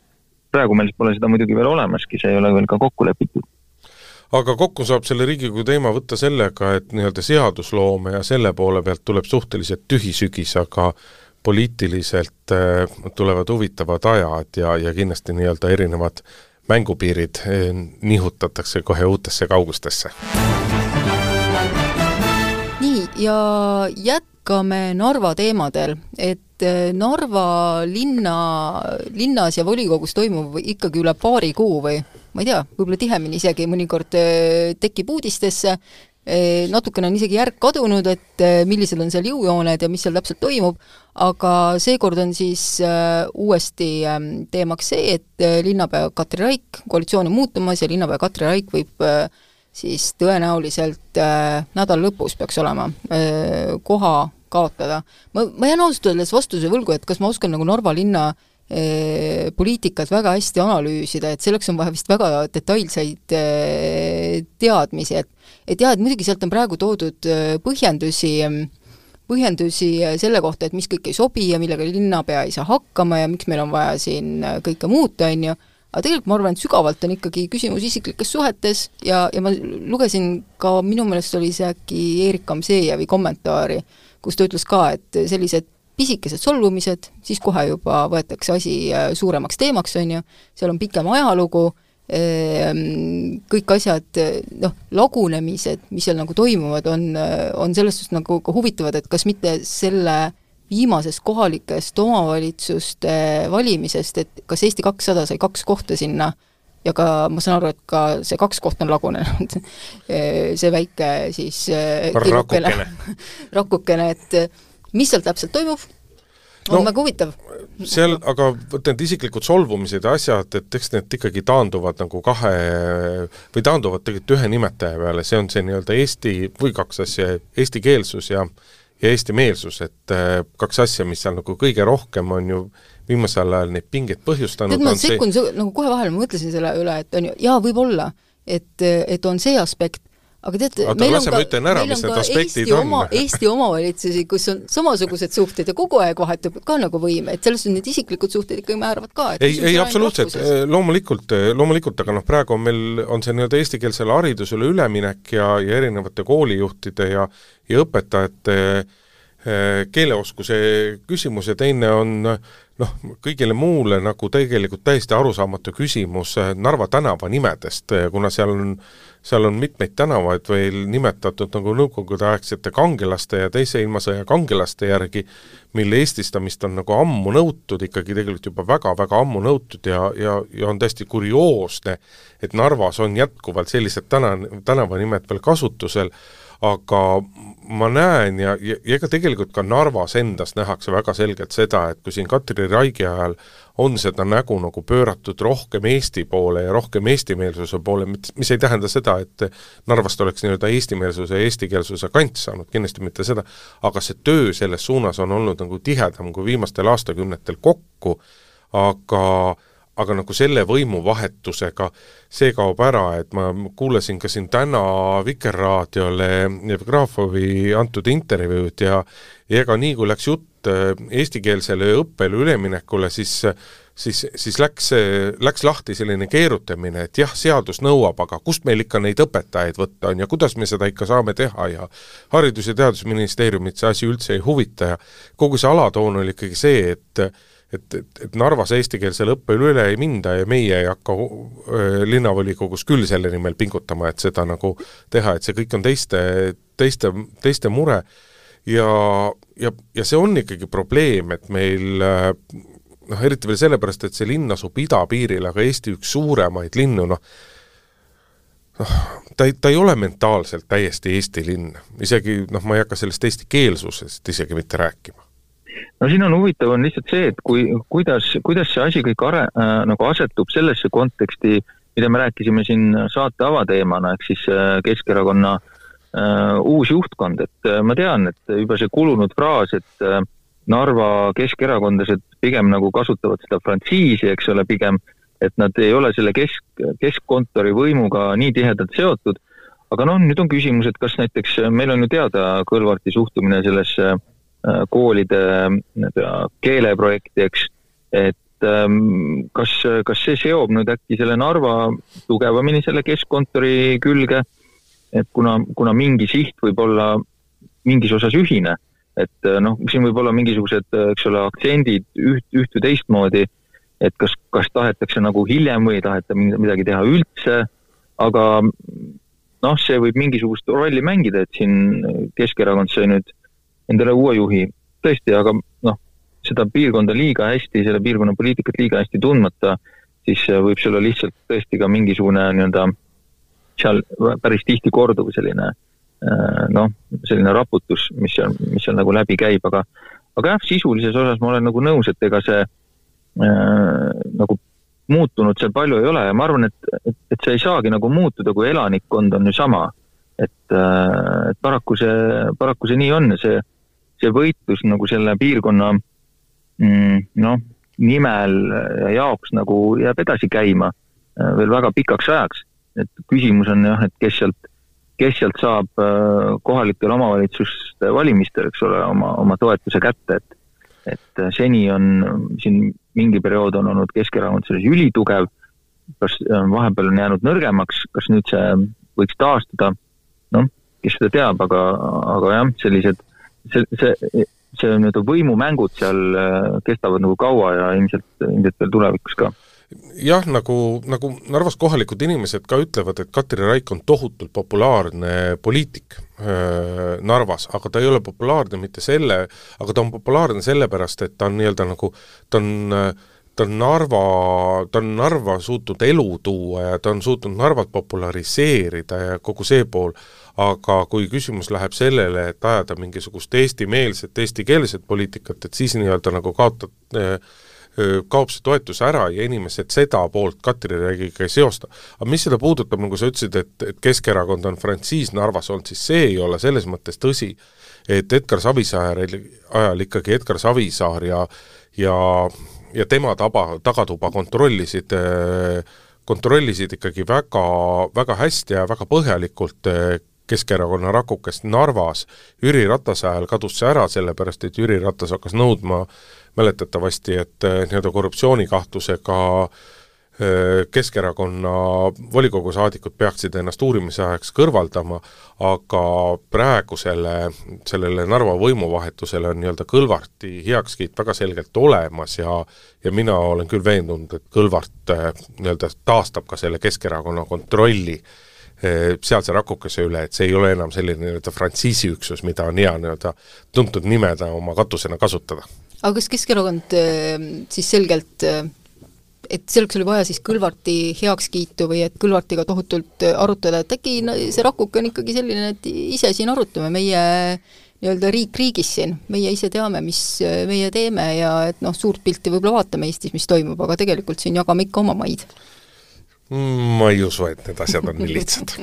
praegu meil pole seda muidugi veel olemaski, see ei ole veel ka kokku lepitud aga kokku saab selle Riigikogu teema võtta sellega, et nii-öelda seadusloome ja selle poole pealt tuleb suhteliselt tühi sügis, aga poliitiliselt äh, tulevad huvitavad ajad ja, ja kindlasti nii-öelda erinevad mängupiirid äh, nihutatakse kohe uutesse kaugustesse. nii, ja jätkame Narva teemadel, et äh, Narva linna, linnas ja volikogus toimuv ikkagi üle paari kuu või? Ma ei tea, võib-olla tihemini isegi mõnikord tekib uudistesse, natukene on isegi järg kadunud, et millised on seal jõujooned ja mis seal täpselt toimub, aga seekord on siis uuesti teemaks see, et linnapea Katri Raik, koalitsioon on muutumas ja linnapea Katri Raik võib siis tõenäoliselt nädala lõpus peaks olema koha kaotada. ma, ma jään ausalt öeldes vastuse võlgu, et kas ma oskan nagu Narva linna äh, Eh, poliitikat väga hästi analüüsida, et selleks on vaja vist väga detailseid eh, teadmisi, et et jah, et muidugi sealt on praegu toodud eh, põhjendusi, põhjendusi selle kohta, et mis kõik ei sobi ja millega linnapea ei saa hakkama ja miks meil on vaja siin kõike muuta, on ju, aga tegelikult ma arvan, et sügavalt on ikkagi küsimus isiklikes suhetes ja, ja ma lugesin ka, minu meelest oli see äkki Erik Kamsejevi kommentaari, kus ta ütles ka, et sellised pisikesed solvumised, siis kohe juba võetakse asi äh, suuremaks teemaks, on ju, seal on pikem ajalugu, ehm, kõik asjad, noh, lagunemised, mis seal nagu toimuvad, on, on selles suhtes nagu ka huvitavad, et kas mitte selle viimasest kohalikest omavalitsuste valimisest, et kas Eesti kakssada sai kaks kohta sinna ja ka ma saan aru, et ka see kaks kohta on lagunenud. See väike siis äh, rakukene, rakukene, et mis seal täpselt toimub, on no, väga huvitav. seal aga vot need isiklikud solvumised ja asjad, et eks need ikkagi taanduvad nagu kahe või taanduvad tegelikult ühe nimetaja peale, see on see nii-öelda eesti, või kaks asja, eestikeelsus ja ja eestimeelsus, et äh, kaks asja, mis seal nagu kõige rohkem on ju viimasel ajal neid pingeid põhjustanud, tead, ma sekkun see... nagu kohe vahele, ma mõtlesin selle üle, et on ju, jaa, võib-olla, et, et on see aspekt, aga teate, meil on ka, meil on ka Eesti oma, Eesti omavalitsusi, kus on samasugused suhted ja kogu aeg vahetub ka nagu võim, et selles suhtes need isiklikud suhted ikkagi määravad ka. ei, ei absoluutselt, loomulikult, loomulikult, aga noh, praegu on meil, on see nii-öelda eestikeelsele haridusele üleminek ja, ja erinevate koolijuhtide ja ja õpetajate eh, keeleoskuse küsimus ja teine on noh, kõigile muule nagu tegelikult täiesti arusaamatu küsimus Narva tänavanimedest, kuna seal on seal on mitmeid tänavaid veel nimetatud nagu nõukogudeaegsete kangelaste ja Teise ilmasõja kangelaste järgi, mille eestistamist on nagu ammu nõutud, ikkagi tegelikult juba väga-väga ammu nõutud ja, ja, ja on täiesti kurioosne, et Narvas on jätkuvalt sellised täna, tänavanimed veel kasutusel, aga ma näen ja, ja, ja ega tegelikult ka Narvas endas nähakse väga selgelt seda, et kui siin Katri Raigi ajal on seda nägu nagu pööratud rohkem Eesti poole ja rohkem eestimeelsuse poole, mis ei tähenda seda, et Narvast oleks nii-öelda eestimeelsuse ja eestikeelsuse kant saanud, kindlasti mitte seda, aga see töö selles suunas on olnud nagu tihedam kui viimastel aastakümnetel kokku, aga aga nagu selle võimuvahetusega see kaob ära, et ma kuulasin ka siin täna Vikerraadiole Jevgrafovi antud intervjuud ja ja ega nii, kui läks jutt äh, eestikeelsele õppele üleminekule, siis siis, siis läks, läks lahti selline keerutamine, et jah, seadus nõuab, aga kust meil ikka neid õpetajaid võtta on ja kuidas me seda ikka saame teha ja Haridus- ja Teadusministeeriumit see asi üldse ei huvita ja kogu see alatoon oli ikkagi see, et et, et, et Narvas eestikeelsele õppele üle ei minda ja meie ei hakka äh, linnavolikogus küll selle nimel pingutama, et seda nagu teha, et see kõik on teiste, teiste, teiste mure ja, ja, ja see on ikkagi probleem, et meil äh, noh, eriti veel sellepärast, et see linn asub idapiiril, aga Eesti üks suuremaid linnu, noh, noh, ta ei, ta ei ole mentaalselt täiesti Eesti linn, isegi noh, ma ei hakka sellest eestikeelsusest isegi mitte rääkima. No siin on huvitav, on lihtsalt see, et kui, kuidas, kuidas see asi kõik are- äh,, nagu asetub sellesse konteksti, mida me rääkisime siin saate avateemana, ehk siis äh, Keskerakonna äh, uus juhtkond, et äh, ma tean, et juba see kulunud fraas, et äh, Narva keskerakondlased pigem nagu kasutavad seda frantsiisi, eks ole, pigem, et nad ei ole selle kesk, keskkontori võimuga nii tihedalt seotud, aga noh, nüüd on küsimus, et kas näiteks, meil on ju teada Kõlvarti suhtumine sellesse äh, Äh, koolide nii-öelda keeleprojekti, eks, et ähm, kas, kas see seob nüüd äkki selle Narva tugevamini selle keskkontori külge, et kuna, kuna mingi siht võib olla mingis osas ühine, et äh, noh, siin võib olla mingisugused, eks ole, aktsendid üht, üht või teistmoodi, et kas, kas tahetakse nagu hiljem või ei taheta midagi teha üldse, aga noh, see võib mingisugust rolli mängida, et siin Keskerakond sai nüüd endale uue juhi. tõesti, aga noh, seda piirkonda liiga hästi, selle piirkonna poliitikat liiga hästi tundmata, siis äh, võib see olla lihtsalt tõesti ka mingisugune nii-öelda seal päris tihti korduv selline äh, noh, selline raputus, mis seal, mis seal nagu läbi käib, aga aga jah, sisulises osas ma olen nagu nõus, et ega see äh, nagu muutunud seal palju ei ole ja ma arvan, et, et, et see ei saagi nagu muutuda, kui elanikkond on ju sama. et, äh, et paraku see, paraku see nii on ja see see võitlus nagu selle piirkonna mm, noh, nimel ja jaoks nagu jääb edasi käima äh, veel väga pikaks ajaks. Et küsimus on jah, et kes sealt, kes sealt saab äh, kohalikel omavalitsuste valimistel, eks ole, oma, oma toetuse kätte, et et äh, seni on siin mingi periood on olnud Keskerakond selles ülitugev, kas vahepeal on jäänud nõrgemaks, kas nüüd see võiks taastuda, noh, kes seda teab, aga, aga jah, sellised see, see, see nii-öelda võimumängud seal äh, kestavad nagu kaua ja ilmselt, ilmselt veel tulevikus ka jah, nagu, nagu Narvas kohalikud inimesed ka ütlevad, et Katri Raik on tohutult populaarne poliitik äh, Narvas, aga ta ei ole populaarne mitte selle, aga ta on populaarne sellepärast, et ta on nii-öelda nagu, ta on äh, ta on Narva, ta on Narva suutnud elu tuua ja ta on suutnud Narvat populariseerida ja kogu see pool, aga kui küsimus läheb sellele, et ajada mingisugust eestimeelset, eestikeelset poliitikat, et siis nii-öelda nagu kaotad kaob see toetus ära ja inimesed seda poolt Katri Reigiga ei seosta. aga mis seda puudutab, nagu sa ütlesid, et, et Keskerakond on frantsiis Narvas olnud, siis see ei ole selles mõttes tõsi, et Edgar Savisaar ajal ikkagi Edgar Savisaar ja ja, ja tema taba, tagatuba kontrollisid kontrollisid ikkagi väga, väga hästi ja väga põhjalikult Keskerakonna rakukest Narvas. Jüri Ratase ajal kadus see ära, sellepärast et Jüri Ratas hakkas nõudma mäletatavasti, et eh, nii-öelda korruptsioonikahtlusega eh, Keskerakonna volikogu saadikud peaksid ennast uurimise ajaks kõrvaldama, aga praegu selle, sellele Narva võimuvahetusele on nii-öelda Kõlvarti heakskiit väga selgelt olemas ja ja mina olen küll veendunud, et Kõlvart eh, nii-öelda taastab ka selle Keskerakonna kontrolli äh, sealse rakukese üle, et see ei ole enam selline nii-öelda frantsiisiüksus, mida on hea nii-öelda tuntud nimena oma katusena kasutada. aga kas Keskerakond eh, siis selgelt eh, et selleks oli vaja siis Kõlvarti heakskiitu või et Kõlvartiga tohutult arutada, et äkki see rakuke on ikkagi selline, et ise siin arutame, meie nii-öelda riik riigis siin, meie ise teame, mis meie teeme ja et noh, suurt pilti võib-olla vaatame Eestis, mis toimub, aga tegelikult siin jagame ikka oma maid ma ei usu, et need asjad on nii lihtsad.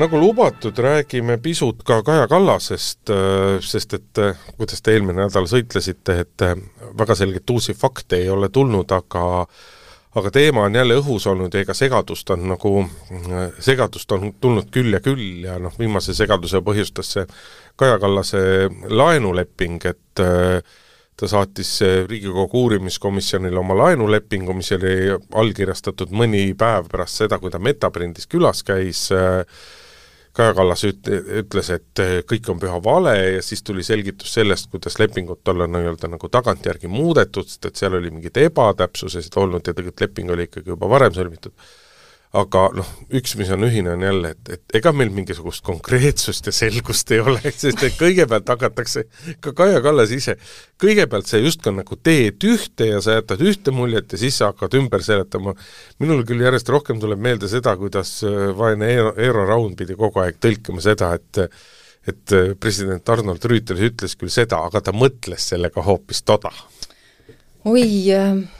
nagu lubatud, räägime pisut ka Kaja Kallasest, äh, sest et äh, kuidas te eelmine nädal sõitlesite, et äh, väga selget uusi fakte ei ole tulnud, aga aga teema on jälle õhus olnud ja ega segadust on nagu, segadust on tulnud küll ja küll ja noh, viimase segaduse põhjustas see Kaja Kallase laenuleping, et äh, ta saatis Riigikogu uurimiskomisjonile oma laenulepingu, mis oli allkirjastatud mõni päev pärast seda, kui ta Metaprindis külas käis, Kaja Kallas üt-, ütles, et kõik on püha vale ja siis tuli selgitus sellest, kuidas lepingut olla nii-öelda nagu tagantjärgi muudetud, sest et seal oli mingid ebatäpsused olnud ja tegelikult leping oli ikkagi juba varem sõlmitud. Aga noh, üks, mis on ühine, on jälle, et, et ega meil mingisugust konkreetsust ja selgust ei ole, sest et kõigepealt hakatakse, ka Kaja Kallas ise, kõigepealt sa justkui nagu teed ühte ja sa jätad ühte muljet ja siis sa hakkad ümber seletama. minul küll järjest rohkem tuleb meelde seda, kuidas äh, vaene Eero, Eero Raun pidi kogu aeg tõlkima seda, et et äh, president Arnold Rüütel ütles küll seda, aga ta mõtles sellega hoopis toda. oi äh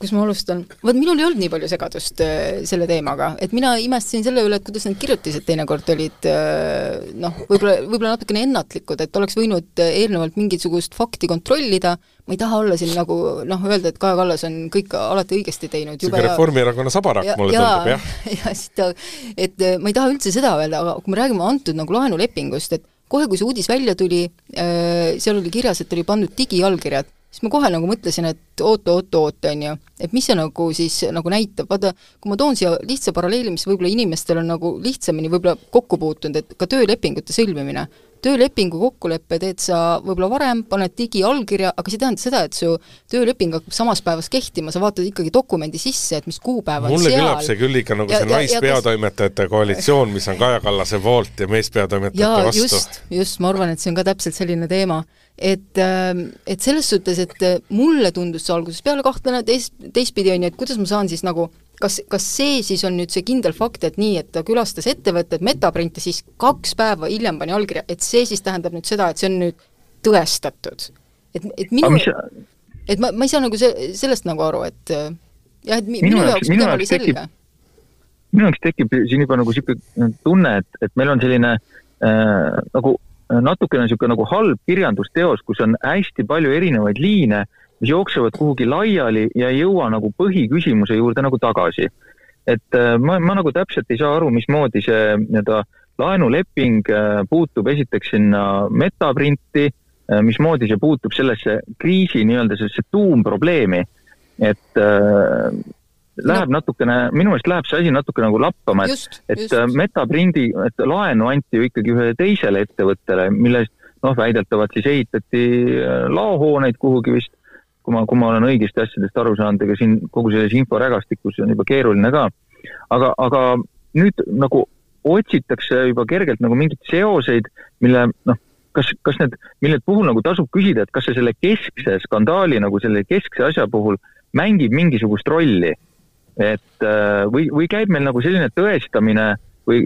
kus ma alustan? vot minul ei olnud nii palju segadust äh, selle teemaga, et mina imestasin selle üle, et kuidas need kirjutised teinekord olid äh, noh, võib-olla, võib-olla natukene ennatlikud, et oleks võinud äh, eelnevalt mingisugust fakti kontrollida, ma ei taha olla siin nagu noh, öelda, et Kaja Kallas on kõik alati õigesti teinud. niisugune Reformierakonna sabarak, mulle ja, tundub, jah. ja siis ta, et äh, ma ei taha üldse seda öelda, aga kui me räägime antud nagu laenulepingust, et kohe, kui see uudis välja tuli äh,, seal oli kirjas, et oli pandud digiallkirjad siis ma kohe nagu mõtlesin, et oot-oot-oot, on ju, et mis see nagu siis nagu näitab, vaata, kui ma toon siia lihtsa paralleeli, mis võib-olla inimestel on nagu lihtsamini võib-olla kokku puutunud, et ka töölepingute sõlmimine, töölepingu kokkuleppe teed sa võib-olla varem, paned digiallkirja, aga see ei tähenda seda, et su tööleping hakkab samas päevas kehtima, sa vaatad ikkagi dokumendi sisse, et mis kuupäev on mulle seal. kõlab see küll ikka nagu ja, see naispeatoimetajate kas... koalitsioon, mis on Kaja Kallase poolt ja meespeatoimetajate vastu. just, just, ma arvan, et see on ka täpselt selline teema et, ähm, et selles suhtes, et mulle tundus see algusest peale kahtlane, teist, teistpidi on ju, et kuidas ma saan siis nagu kas, kas see siis on nüüd see kindel fakt, et nii, et ta külastas ettevõtet, Metaprint ja siis kaks päeva hiljem pani allkirja, et see siis tähendab nüüd seda, et see on nüüd tõestatud? et, et minu, et ma, ma ei saa nagu see, sellest nagu aru, et äh, jah, et mi, minu, minu jaoks pigem oli selge. minu jaoks tekib siin juba nagu niisugune tunne, et, et meil on selline äh, nagu natukene niisugune nagu halb kirjandusteos, kus on hästi palju erinevaid liine, mis jooksevad kuhugi laiali ja ei jõua nagu põhiküsimuse juurde nagu tagasi. et äh, ma, ma nagu täpselt ei saa aru, mismoodi see nii-öelda laenuleping äh, puutub esiteks sinna metaprinti, äh, mismoodi see puutub sellesse kriisi nii-öelda sellesse tuumprobleemi, et läheb no. natukene, minu meelest läheb see asi natuke nagu lappama, et, et just. Äh, Metaprindi, et laenu anti ju ikkagi ühele teisele ettevõttele, millest noh, väidetavalt siis ehitati äh, laohooneid kuhugi vist, kui ma, kui ma olen õigesti asjadest aru saanud, ega siin kogu selles inforägastikus on juba keeruline ka. aga, aga nüüd nagu otsitakse juba kergelt nagu mingeid seoseid, mille noh, kas, kas need, mille puhul nagu tasub küsida, et kas see selle keskse skandaali nagu selle keskse asja puhul mängib mingisugust rolli et äh, või, või käib meil nagu selline tõestamine või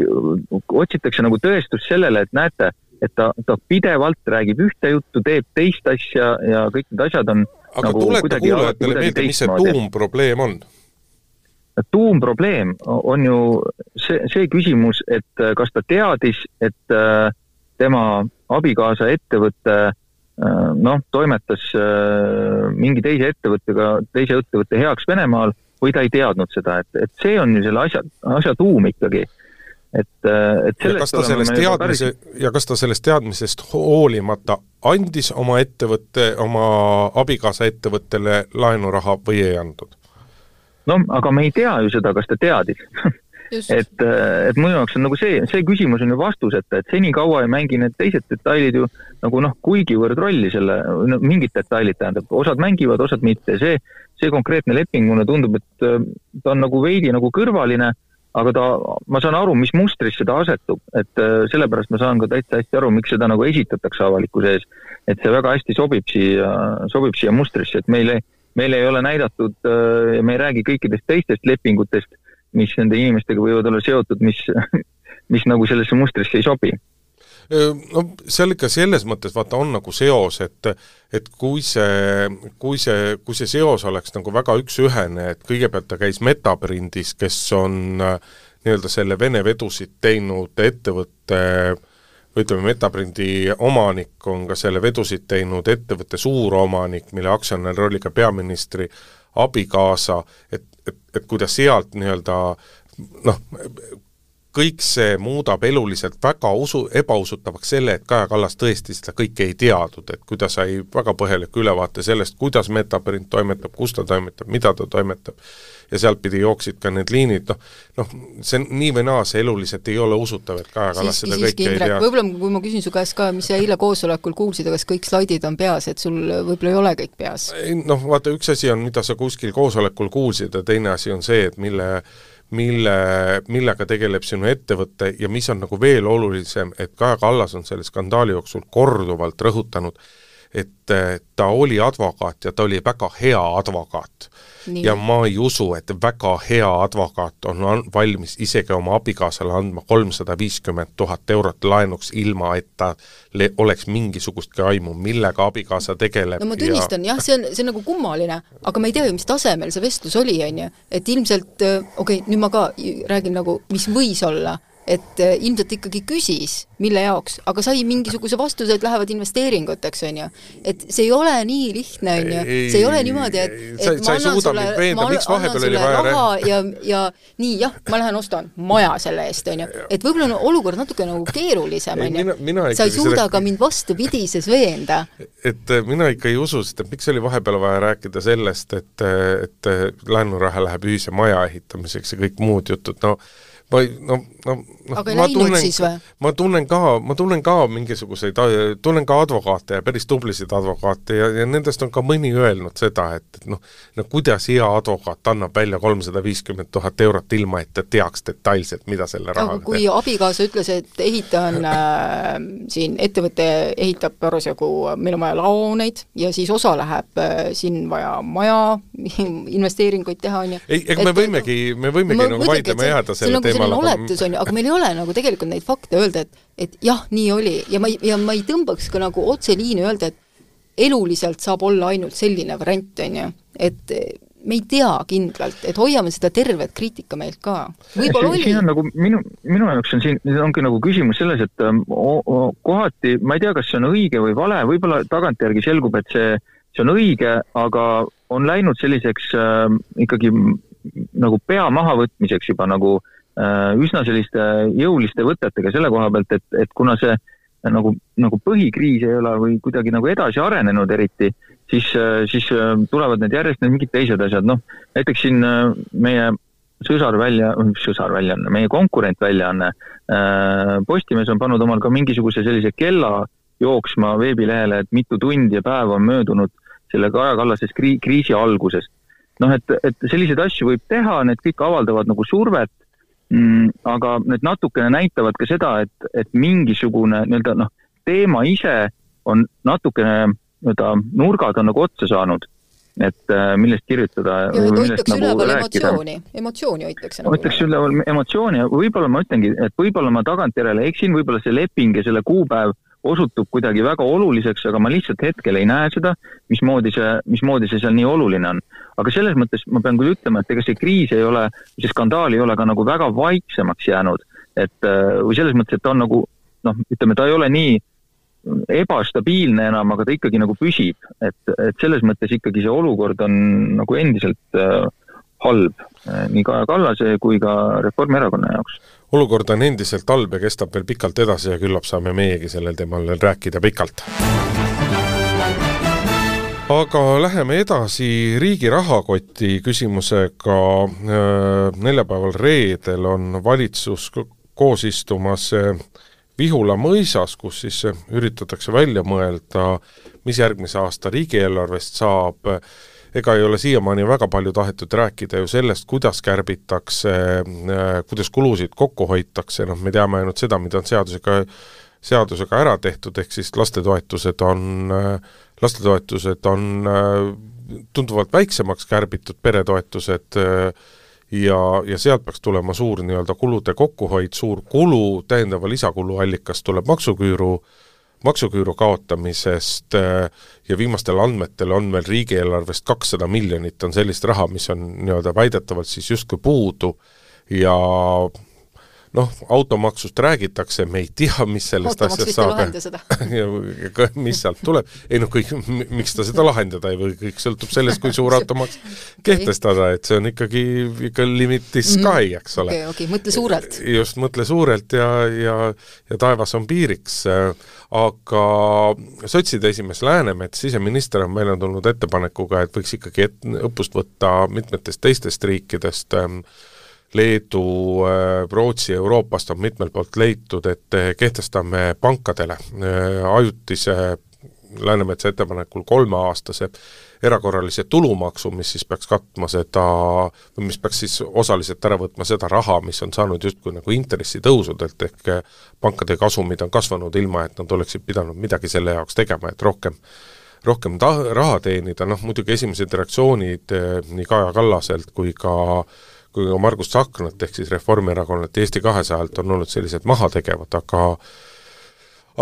otsitakse nagu tõestust sellele, et näete, et ta, ta pidevalt räägib ühte juttu, teeb teist asja ja kõik need asjad on aga nagu tuleta kuulajatele meelde, mis see tuumprobleem on? tuumprobleem on ju see, see küsimus, et äh, kas ta teadis, et äh, tema abikaasa ettevõte noh, toimetas mingi teise ettevõttega, teise ettevõtte heaks Venemaal või ta ei teadnud seda, et, et see on ju selle asja, asja tuum ikkagi. Et, et ja kas ta sellest teadmise ja kas ta sellest teadmisest hoolimata andis oma ettevõtte, oma abikaasa ettevõttele laenuraha või ei andnud? no aga me ei tea ju seda, kas ta teadis. Et, et minu jaoks on nagu see, see küsimus on ju vastuseta, et senikaua ei mängi need teised detailid ju nagu noh, kuigivõrd rolli selle, no mingid detailid tähendab, osad mängivad, osad mitte, see, see konkreetne leping mulle tundub, et äh, ta on nagu veidi nagu kõrvaline, aga ta, ma saan aru, mis mustrisse ta asetub, et äh, sellepärast ma saan ka täitsa hästi aru, miks seda nagu esitatakse avalikkuse ees. et see väga hästi sobib siia, sobib siia mustrisse, et meile, meile ei ole näidatud äh, ja me ei räägi kõikidest teistest lepingutest, mis nende inimestega võivad olla seotud, mis, mis nagu sellesse mustrisse ei sobi no seal ikka selles mõttes vaata on nagu seos, et et kui see, kui see, kui see seos oleks nagu väga üks-ühene, et kõigepealt ta käis Metaprindis, kes on nii-öelda selle Vene vedusid teinud ettevõtte või ütleme, Metaprindi omanik on ka selle vedusid teinud ettevõtte suuromanik, mille aktsionär oli ka peaministri abikaasa, et, et, et kui ta sealt nii-öelda noh, kõik see muudab eluliselt väga usu, ebausutavaks selle, et Kaja Kallas tõesti seda kõike ei teadnud, et kui ta sai väga põhjaliku ülevaate sellest, kuidas Metaprint toimetab, kus ta toimetab, mida ta toimetab, ja sealtpidi jooksid ka need liinid, noh, noh, see nii või naa, see eluliselt ei ole usutav, et Kaja Kallas seda kõike ei tea. võib-olla kui ma küsin su käest ka, mis sa eile koosolekul kuulsid, kas kõik slaidid on peas, et sul võib-olla ei ole kõik peas? noh, vaata, üks asi on, mida sa kuskil koosolekul kuulsid ja teine asi on see, et mille mille, millega tegeleb sinu ettevõte ja mis on nagu veel olulisem, et Kaja Kallas on selle skandaali jooksul korduvalt rõhutanud, et ta oli advokaat ja ta oli väga hea advokaat. Ja ma ei usu, et väga hea advokaat on valmis isegi oma abikaasale andma kolmsada viiskümmend tuhat eurot laenuks, ilma et ta oleks mingisugustki aimu, millega abikaasa tegeleb. no ma tunnistan ja... jah, see on, see on nagu kummaline, aga ma ei tea ju, mis tasemel see vestlus oli, on ju, et ilmselt okei okay,, nüüd ma ka räägin nagu, mis võis olla et äh, ilmselt ikkagi küsis, mille jaoks, aga sai mingisuguse vastuse, et lähevad investeeringuteks, on ju. et see ei ole nii lihtne, on ju, see ei ole niimoodi, et, et sa, ma annan sulle, ma annan sulle raha ja, ja nii, jah, ma lähen ostan maja selle eest, on ju. et võib-olla on olukord natuke nagu keerulisem, on ju. sa ei suuda seda... ka mind vastupidises veenda. et äh, mina ikka ei usu, sest et miks oli vahepeal vaja rääkida sellest, et, et laenuraha läheb ühise maja ehitamiseks ja kõik muud jutud, no ma ei, no, no noh, ma tunnen, ma tunnen ka, ma tunnen ka mingisuguseid, tunnen ka advokaate ja päris tublisid advokaate ja, ja nendest on ka mõni öelnud seda, et, et noh, no kuidas hea advokaat annab välja kolmsada viiskümmend tuhat eurot, ilma et ta teaks detailselt, mida selle rahaga teha. kui abikaasa ütles, et ehitan äh, siin, ettevõte ehitab parasjagu, meil on vaja laoneid ja siis osa läheb äh, siin vaja maja investeeringuid teha, on ju. ei, ega me võimegi, me võimegi nagu vaidlema jääda selle nagu teema all. oletus on ju, aga meil ei ole nagu tegelikult neid fakte öelda, et et jah, nii oli ja ma ei, ja ma ei tõmbaks ka nagu otseliini öelda, et eluliselt saab olla ainult selline variant, on ju, et me ei tea kindlalt, et hoiame seda tervet kriitikameelt ka. võib-olla oli. siin on nagu minu, minu jaoks on siin, ongi nagu küsimus selles, et o, kohati ma ei tea, kas see on õige või vale, võib-olla tagantjärgi selgub, et see, see on õige, aga on läinud selliseks äh, ikkagi nagu pea mahavõtmiseks juba nagu äh, üsna selliste jõuliste võtetega selle koha pealt, et, et kuna see nagu, nagu põhikriis ei ole või kuidagi nagu edasi arenenud eriti, siis, äh, siis äh, tulevad need järjest need mingid teised asjad, noh näiteks siin äh, meie sõsarvälja, sõsarväljaanne, meie konkurentväljaanne Postimees on pannud omal ka mingisuguse sellise kella jooksma veebilehele, et mitu tundi ja päeva on möödunud selle Kaja Kallasest kri-, kriisi algusest. noh, et, et selliseid asju võib teha, need kõik avaldavad nagu survet aga need natukene näitavad ka seda, et, et mingisugune nii-öelda noh, teema ise on natukene nii-öelda nurgad on nagu otsa saanud et äh, millest kirjutada. hoitakse nagu üleval emotsiooni, emotsiooni hoitakse nagu. hoitakse üleval emotsiooni ja võib-olla ma ütlengi, et võib-olla ma tagantjärele eksin, võib-olla see leping ja selle kuupäev osutub kuidagi väga oluliseks, aga ma lihtsalt hetkel ei näe seda, mismoodi see, mismoodi see seal nii oluline on. aga selles mõttes ma pean küll ütlema, et ega see kriis ei ole, see skandaal ei ole ka nagu väga vaiksemaks jäänud, et äh, või selles mõttes, et ta on nagu noh, ütleme, ta ei ole nii ebastabiilne enam, aga ta ikkagi nagu püsib, et, et selles mõttes ikkagi see olukord on nagu endiselt äh, halb äh, nii Kaja Kallase kui ka Reformierakonna jaoks. olukord on endiselt halb ja kestab veel pikalt edasi ja küllap saame meiegi sellel teemal veel rääkida pikalt. aga läheme edasi riigi rahakoti küsimusega, äh, neljapäeval reedel on valitsus koos istumas Vihula mõisas, kus siis üritatakse välja mõelda, mis järgmise aasta riigieelarvest saab, ega ei ole siiamaani väga palju tahetud rääkida ju sellest, kuidas kärbitakse, kuidas kulusid kokku hoitakse, noh me teame ainult seda, mida on seadusega, seadusega ära tehtud, ehk siis lastetoetused on, lastetoetused on tunduvalt väiksemaks kärbitud, peretoetused äh, ja, ja sealt peaks tulema suur nii-öelda kulude kokkuhoid, suur kulu, täiendava lisakulu allikas tuleb maksuküüru, maksuküüru kaotamisest äh, ja viimastel andmetel on veel riigieelarvest kakssada miljonit on sellist raha, mis on nii-öelda väidetavalt siis justkui puudu ja noh, automaksust räägitakse, me ei tea, mis sellest asjast saab. ja mis sealt tuleb, ei noh, kõik, miks ta seda lahendada ei või, kõik sõltub sellest, kui suur automaks kehtestada, et see on ikkagi ikka limit is sky, eks ole. okei, okei, mõtle suurelt. just, mõtle suurelt ja, ja, ja taevas on piiriks, aga sotside esimees Läänemets, siseminister, on välja tulnud ettepanekuga, et võiks ikkagi et-, õppust võtta mitmetest teistest riikidest ähm,, Leedu, äh, Rootsi, Euroopast on mitmelt poolt leitud, et kehtestame pankadele äh, ajutise Läänemetsa ettepanekul kolmeaastase erakorralise tulumaksu, mis siis peaks katma seda, mis peaks siis osaliselt ära võtma seda raha, mis on saanud justkui nagu intressitõusudelt, ehk pankade kasumid on kasvanud ilma, et nad oleksid pidanud midagi selle jaoks tegema, et rohkem rohkem ta-, raha teenida, noh muidugi esimesed reaktsioonid nii Kaja Kallaselt kui ka kui ka Margus Tsahknalt ehk siis Reformierakonnalt ja Eesti kahesajalt on olnud sellised mahategevad, aga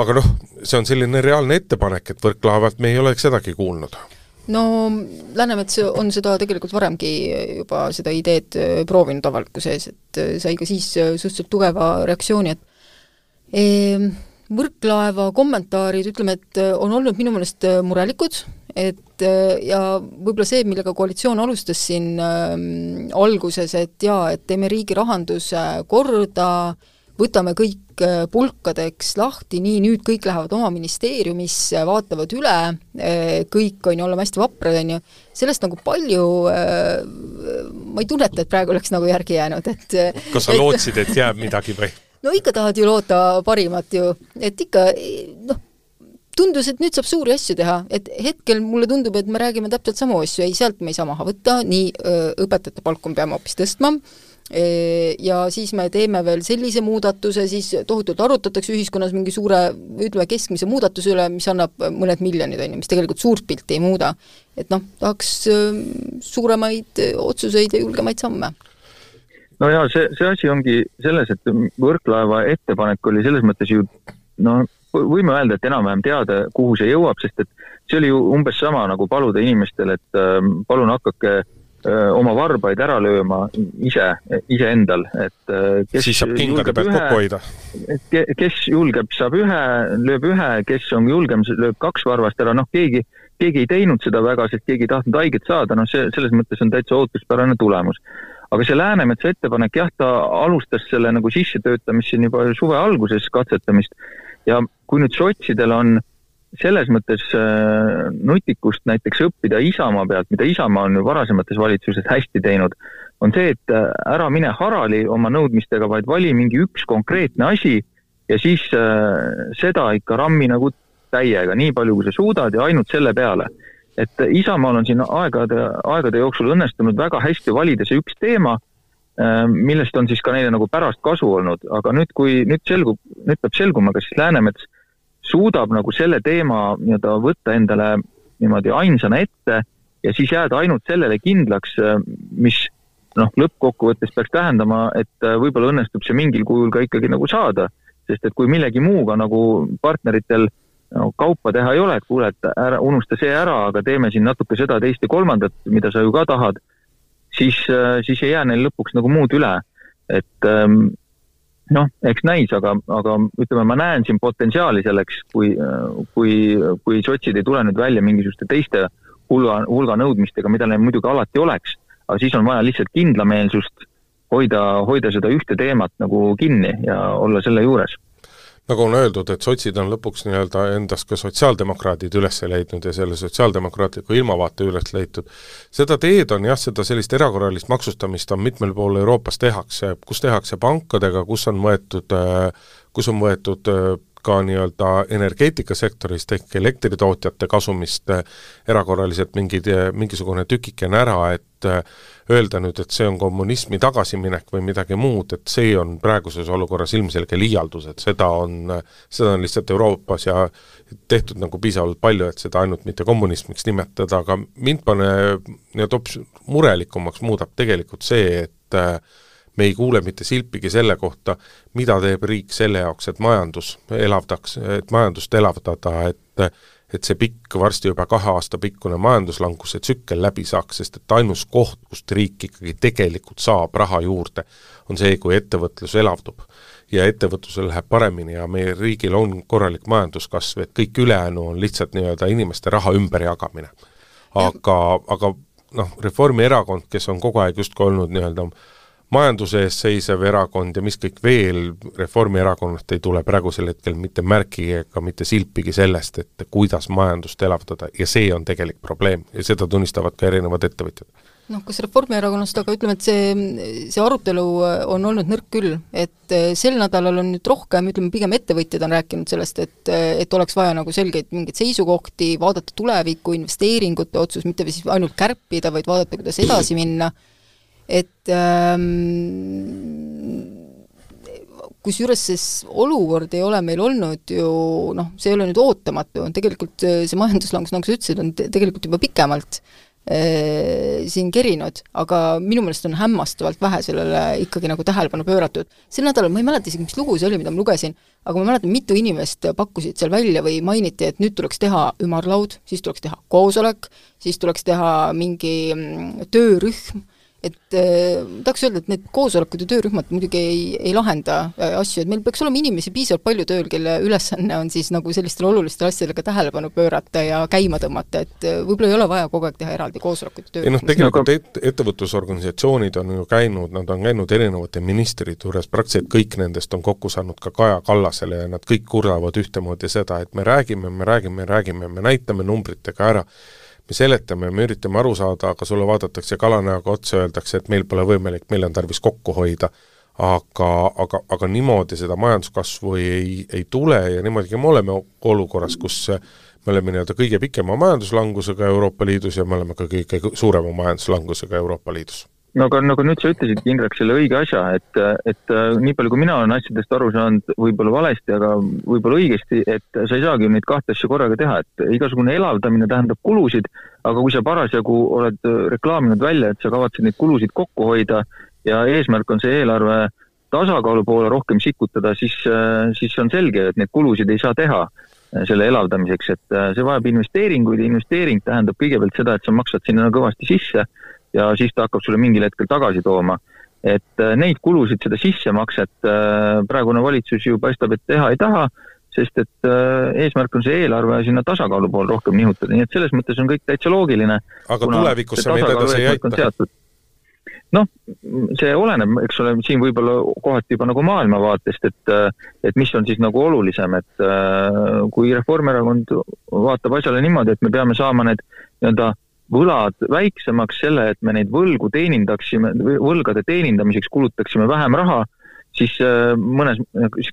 aga noh, see on selline reaalne ettepanek, et Võrklaevalt me ei oleks sedagi kuulnud. No Läänemets on seda tegelikult varemgi juba, seda ideed äh, proovinud avalikkuse ees, et äh, sai ka siis äh, suhteliselt tugeva reaktsiooni, et e, Võrklaeva kommentaarid, ütleme, et on olnud minu meelest murelikud, et ja võib-olla see, millega koalitsioon alustas siin äh, alguses, et jaa, et teeme riigi rahanduse korda äh,, võtame kõik äh, pulkadeks lahti, nii nüüd kõik lähevad oma ministeeriumisse, vaatavad üle, äh, kõik on ju, oleme hästi vaprad, on ju, sellest nagu palju äh, ma ei tunneta, et praegu oleks nagu järgi jäänud, et kas sa et, lootsid, et jääb midagi või? no ikka tahad ju loota parimat ju, et ikka noh, tundus, et nüüd saab suuri asju teha, et hetkel mulle tundub, et me räägime täpselt samu asju, ei sealt me ei saa maha võtta, nii õpetajate palku me peame hoopis tõstma, ja siis me teeme veel sellise muudatuse, siis tohutult arutatakse ühiskonnas mingi suure, ütleme keskmise muudatuse üle, mis annab mõned miljonid, on ju, mis tegelikult suurt pilti ei muuda. et noh, tahaks suuremaid otsuseid ja julgemaid samme. No jaa, see, see asi ongi selles, et Võrklaeva ettepanek oli selles mõttes ju noh, võime öelda, et enam-vähem teada, kuhu see jõuab, sest et see oli ju umbes sama nagu paluda inimestele, et äh, palun hakake äh, oma varbaid ära lööma ise, iseendal, et kes siis saab kingade pealt kokku hoida. kes julgeb, saab ühe, lööb ühe, kes on julgem, lööb kaks varvast ära, noh, keegi, keegi ei teinud seda väga, sest keegi ei tahtnud haiget saada, noh, see, selles mõttes on täitsa ootuspärane tulemus. aga see Läänemetsa ettepanek, jah, ta alustas selle nagu sissetöötamist siin juba suve alguses, katsetamist, ja kui nüüd sotsidel on selles mõttes äh, nutikust näiteks õppida Isamaa pealt, mida Isamaa on ju varasemates valitsuses hästi teinud, on see, et äh, ära mine harali oma nõudmistega, vaid vali mingi üks konkreetne asi ja siis äh, seda ikka rammi nagu täiega, nii palju, kui sa suudad ja ainult selle peale. et Isamaal on siin aegade, aegade jooksul õnnestunud väga hästi valida see üks teema, millest on siis ka neile nagu pärast kasu olnud, aga nüüd, kui nüüd selgub, nüüd peab selguma, kas siis Läänemets suudab nagu selle teema nii-öelda võtta endale niimoodi ainsana ette ja siis jääda ainult sellele kindlaks, mis noh, lõppkokkuvõttes peaks tähendama, et võib-olla õnnestub see mingil kujul ka ikkagi nagu saada, sest et kui millegi muuga nagu partneritel no, kaupa teha ei ole, et kuule, et ära, unusta see ära, aga teeme siin natuke seda, teist ja kolmandat, mida sa ju ka tahad, siis, siis ei jää neil lõpuks nagu muud üle. et ähm, noh, eks näis, aga, aga ütleme, ma näen siin potentsiaali selleks, kui, kui, kui sotsid ei tule nüüd välja mingisuguste teiste hulga, hulga nõudmistega, mida neil muidugi alati oleks, aga siis on vaja lihtsalt kindlameelsust, hoida, hoida seda ühte teemat nagu kinni ja olla selle juures nagu on öeldud, et sotsid on lõpuks nii-öelda endas ka sotsiaaldemokraadid üles leidnud ja selle sotsiaaldemokraatliku ilmavaate üles leitud. seda teed on jah, seda sellist erakorralist maksustamist on mitmel pool Euroopas tehakse, kus tehakse pankadega, kus on võetud, kus on võetud ka nii-öelda energeetikasektorist ehk elektritootjate kasumist erakorraliselt mingid, mingisugune tükikene ära, et öelda nüüd, et see on kommunismi tagasiminek või midagi muud, et see on praeguses olukorras ilmselge liialdus, et seda on, seda on lihtsalt Euroopas ja tehtud nagu piisavalt palju, et seda ainult mitte kommunismiks nimetada, aga mind paneb nii-öelda hoopis murelikumaks muudab tegelikult see, et me ei kuule mitte silpigi selle kohta, mida teeb riik selle jaoks, et majandus elavdaks, et majandust elavdada, et et see pikk, varsti juba kahe aasta pikkune majanduslanguse tsükkel läbi saaks, sest et ainus koht, kust riik ikkagi tegelikult saab raha juurde, on see, kui ettevõtlus elavdub. ja ettevõtlusel läheb paremini ja meie riigil on korralik majanduskasv, et kõik ülejäänu on lihtsalt nii-öelda inimeste raha ümberjagamine. aga, aga noh, Reformierakond, kes on kogu aeg justkui olnud nii-öelda majanduse eest seisev erakond ja mis kõik veel, Reformierakonnast ei tule praegusel hetkel mitte märki ega mitte silpigi sellest, et kuidas majandust elavdada ja see on tegelik probleem ja seda tunnistavad ka erinevad ettevõtjad. noh, kas Reformierakonnast, aga ütleme, et see, see arutelu on olnud nõrk küll, et eh, sel nädalal on nüüd rohkem, ütleme pigem ettevõtjad on rääkinud sellest, et et oleks vaja nagu selgeid mingeid seisukohti, vaadata tulevikku, investeeringute otsus, mitte siis ainult kärpida, vaid vaadata, kuidas edasi minna, et ähm, kusjuures see olukord ei ole meil olnud ju noh, see ei ole nüüd ootamatu, tegelikult see majanduslangus, nagu sa ütlesid, on te tegelikult juba pikemalt Äh, siin kerinud, aga minu meelest on hämmastavalt vähe sellele ikkagi nagu tähelepanu pööratud. sel nädalal, ma ei mäleta isegi, mis lugu see oli, mida ma lugesin, aga ma mäletan, mitu inimest pakkusid seal välja või mainiti, et nüüd tuleks teha ümarlaud, siis tuleks teha koosolek, siis tuleks teha mingi mm, töörühm, et äh, tahaks öelda, et need koosolekud ja töörühmad muidugi ei, ei lahenda äh, asju, et meil peaks olema inimesi piisavalt palju tööl, kelle ülesanne on siis nagu sellistele olulistele asjadele ka tähelepanu pöörata ja käima tõmmata, et äh, võib-olla ei ole vaja kogu aeg teha eraldi koosolekuid ja töörühmi. ei noh, tegelikult et, ettevõtlusorganisatsioonid on ju käinud, nad on käinud erinevate ministrite juures, praktiliselt kõik nendest on kokku saanud ka Kaja Kallasele ja nad kõik kurdavad ühtemoodi seda, et me räägime, me räägime, räägime, me näitame numbritega ära me seletame, me üritame aru saada, aga sulle vaadatakse kalanäoga otsa, öeldakse, et meil pole võimalik, meil on tarvis kokku hoida, aga, aga, aga niimoodi seda majanduskasvu ei, ei tule ja niimoodi me oleme olukorras, kus me oleme nii-öelda kõige pikema majanduslangusega Euroopa Liidus ja me oleme ka kõige suurema majanduslangusega Euroopa Liidus no aga nagu nüüd sa ütlesid, Indrek, selle õige asja, et, et äh, nii palju, kui mina olen asjadest aru saanud, võib-olla valesti, aga võib-olla õigesti, et sa ei saagi ju neid kahte asja korraga teha, et igasugune elavdamine tähendab kulusid, aga kui sa parasjagu oled äh, reklaaminud välja, et sa kavatsed neid kulusid kokku hoida ja eesmärk on see eelarve tasakaalu poole rohkem sikutada, siis, äh, siis on selge, et neid kulusid ei saa teha selle elavdamiseks, et see vajab investeeringuid ja investeering tähendab kõigepealt seda, et sa maksad sinna kõvasti sisse ja siis ta hakkab sulle mingil hetkel tagasi tooma. et äh, neid kulusid, seda sissemakset äh, praegune valitsus ju paistab, et teha ei taha, sest et äh, eesmärk on see eelarve sinna tasakaalu poole rohkem nihutada, nii et selles mõttes on kõik täitsa loogiline. aga tulevikus see meid edasi ei aita? noh, see oleneb, eks ole, siin võib-olla kohati juba nagu maailmavaatest, et et mis on siis nagu olulisem, et kui Reformierakond vaatab asjale niimoodi, et me peame saama need nii-öelda võlad väiksemaks, selle, et me neid võlgu teenindaksime, võlgade teenindamiseks kulutaksime vähem raha, siis äh, mõnes,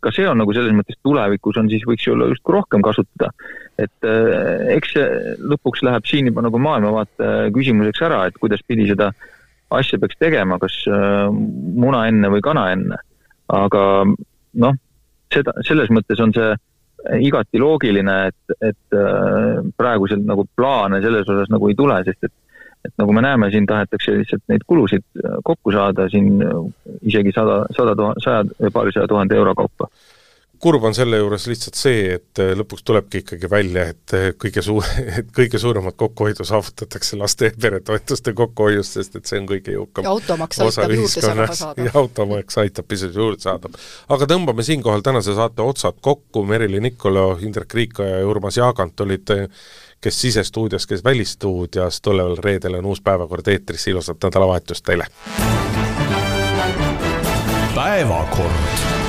ka see on nagu selles mõttes tulevikus on, siis võiks ju olla justkui rohkem kasutada. et äh, eks see lõpuks läheb siin juba nagu maailmavaate küsimuseks ära, et kuidas pidi seda asja peaks tegema, kas äh, muna enne või kana enne. aga noh, seda, selles mõttes on see igati loogiline, et, et äh, praeguselt nagu plaane selles osas nagu ei tule, sest et et nagu me näeme, siin tahetakse lihtsalt neid kulusid äh, kokku saada siin äh, isegi sada, sada tuhat, saja paarisaja tuhande euro kaupa kurb on selle juures lihtsalt see, et äh, lõpuks tulebki ikkagi välja, et äh, kõige suur, et kõige suuremat kokkuhoidu saavutatakse laste ja peretoetuste kokkuhoiust, sest et see on kõige jõukam juurde saada. ja automaks aitab pisut juurde saada. aga tõmbame siinkohal tänase saate otsad kokku, Merili Nikolo, Indrek Riikoja ja Urmas Jaagant olid äh, kes sisestuudios, kes välistuudios, tuleval reedel on uus päevakord eetris, ilusat nädalavahetust teile! päevakord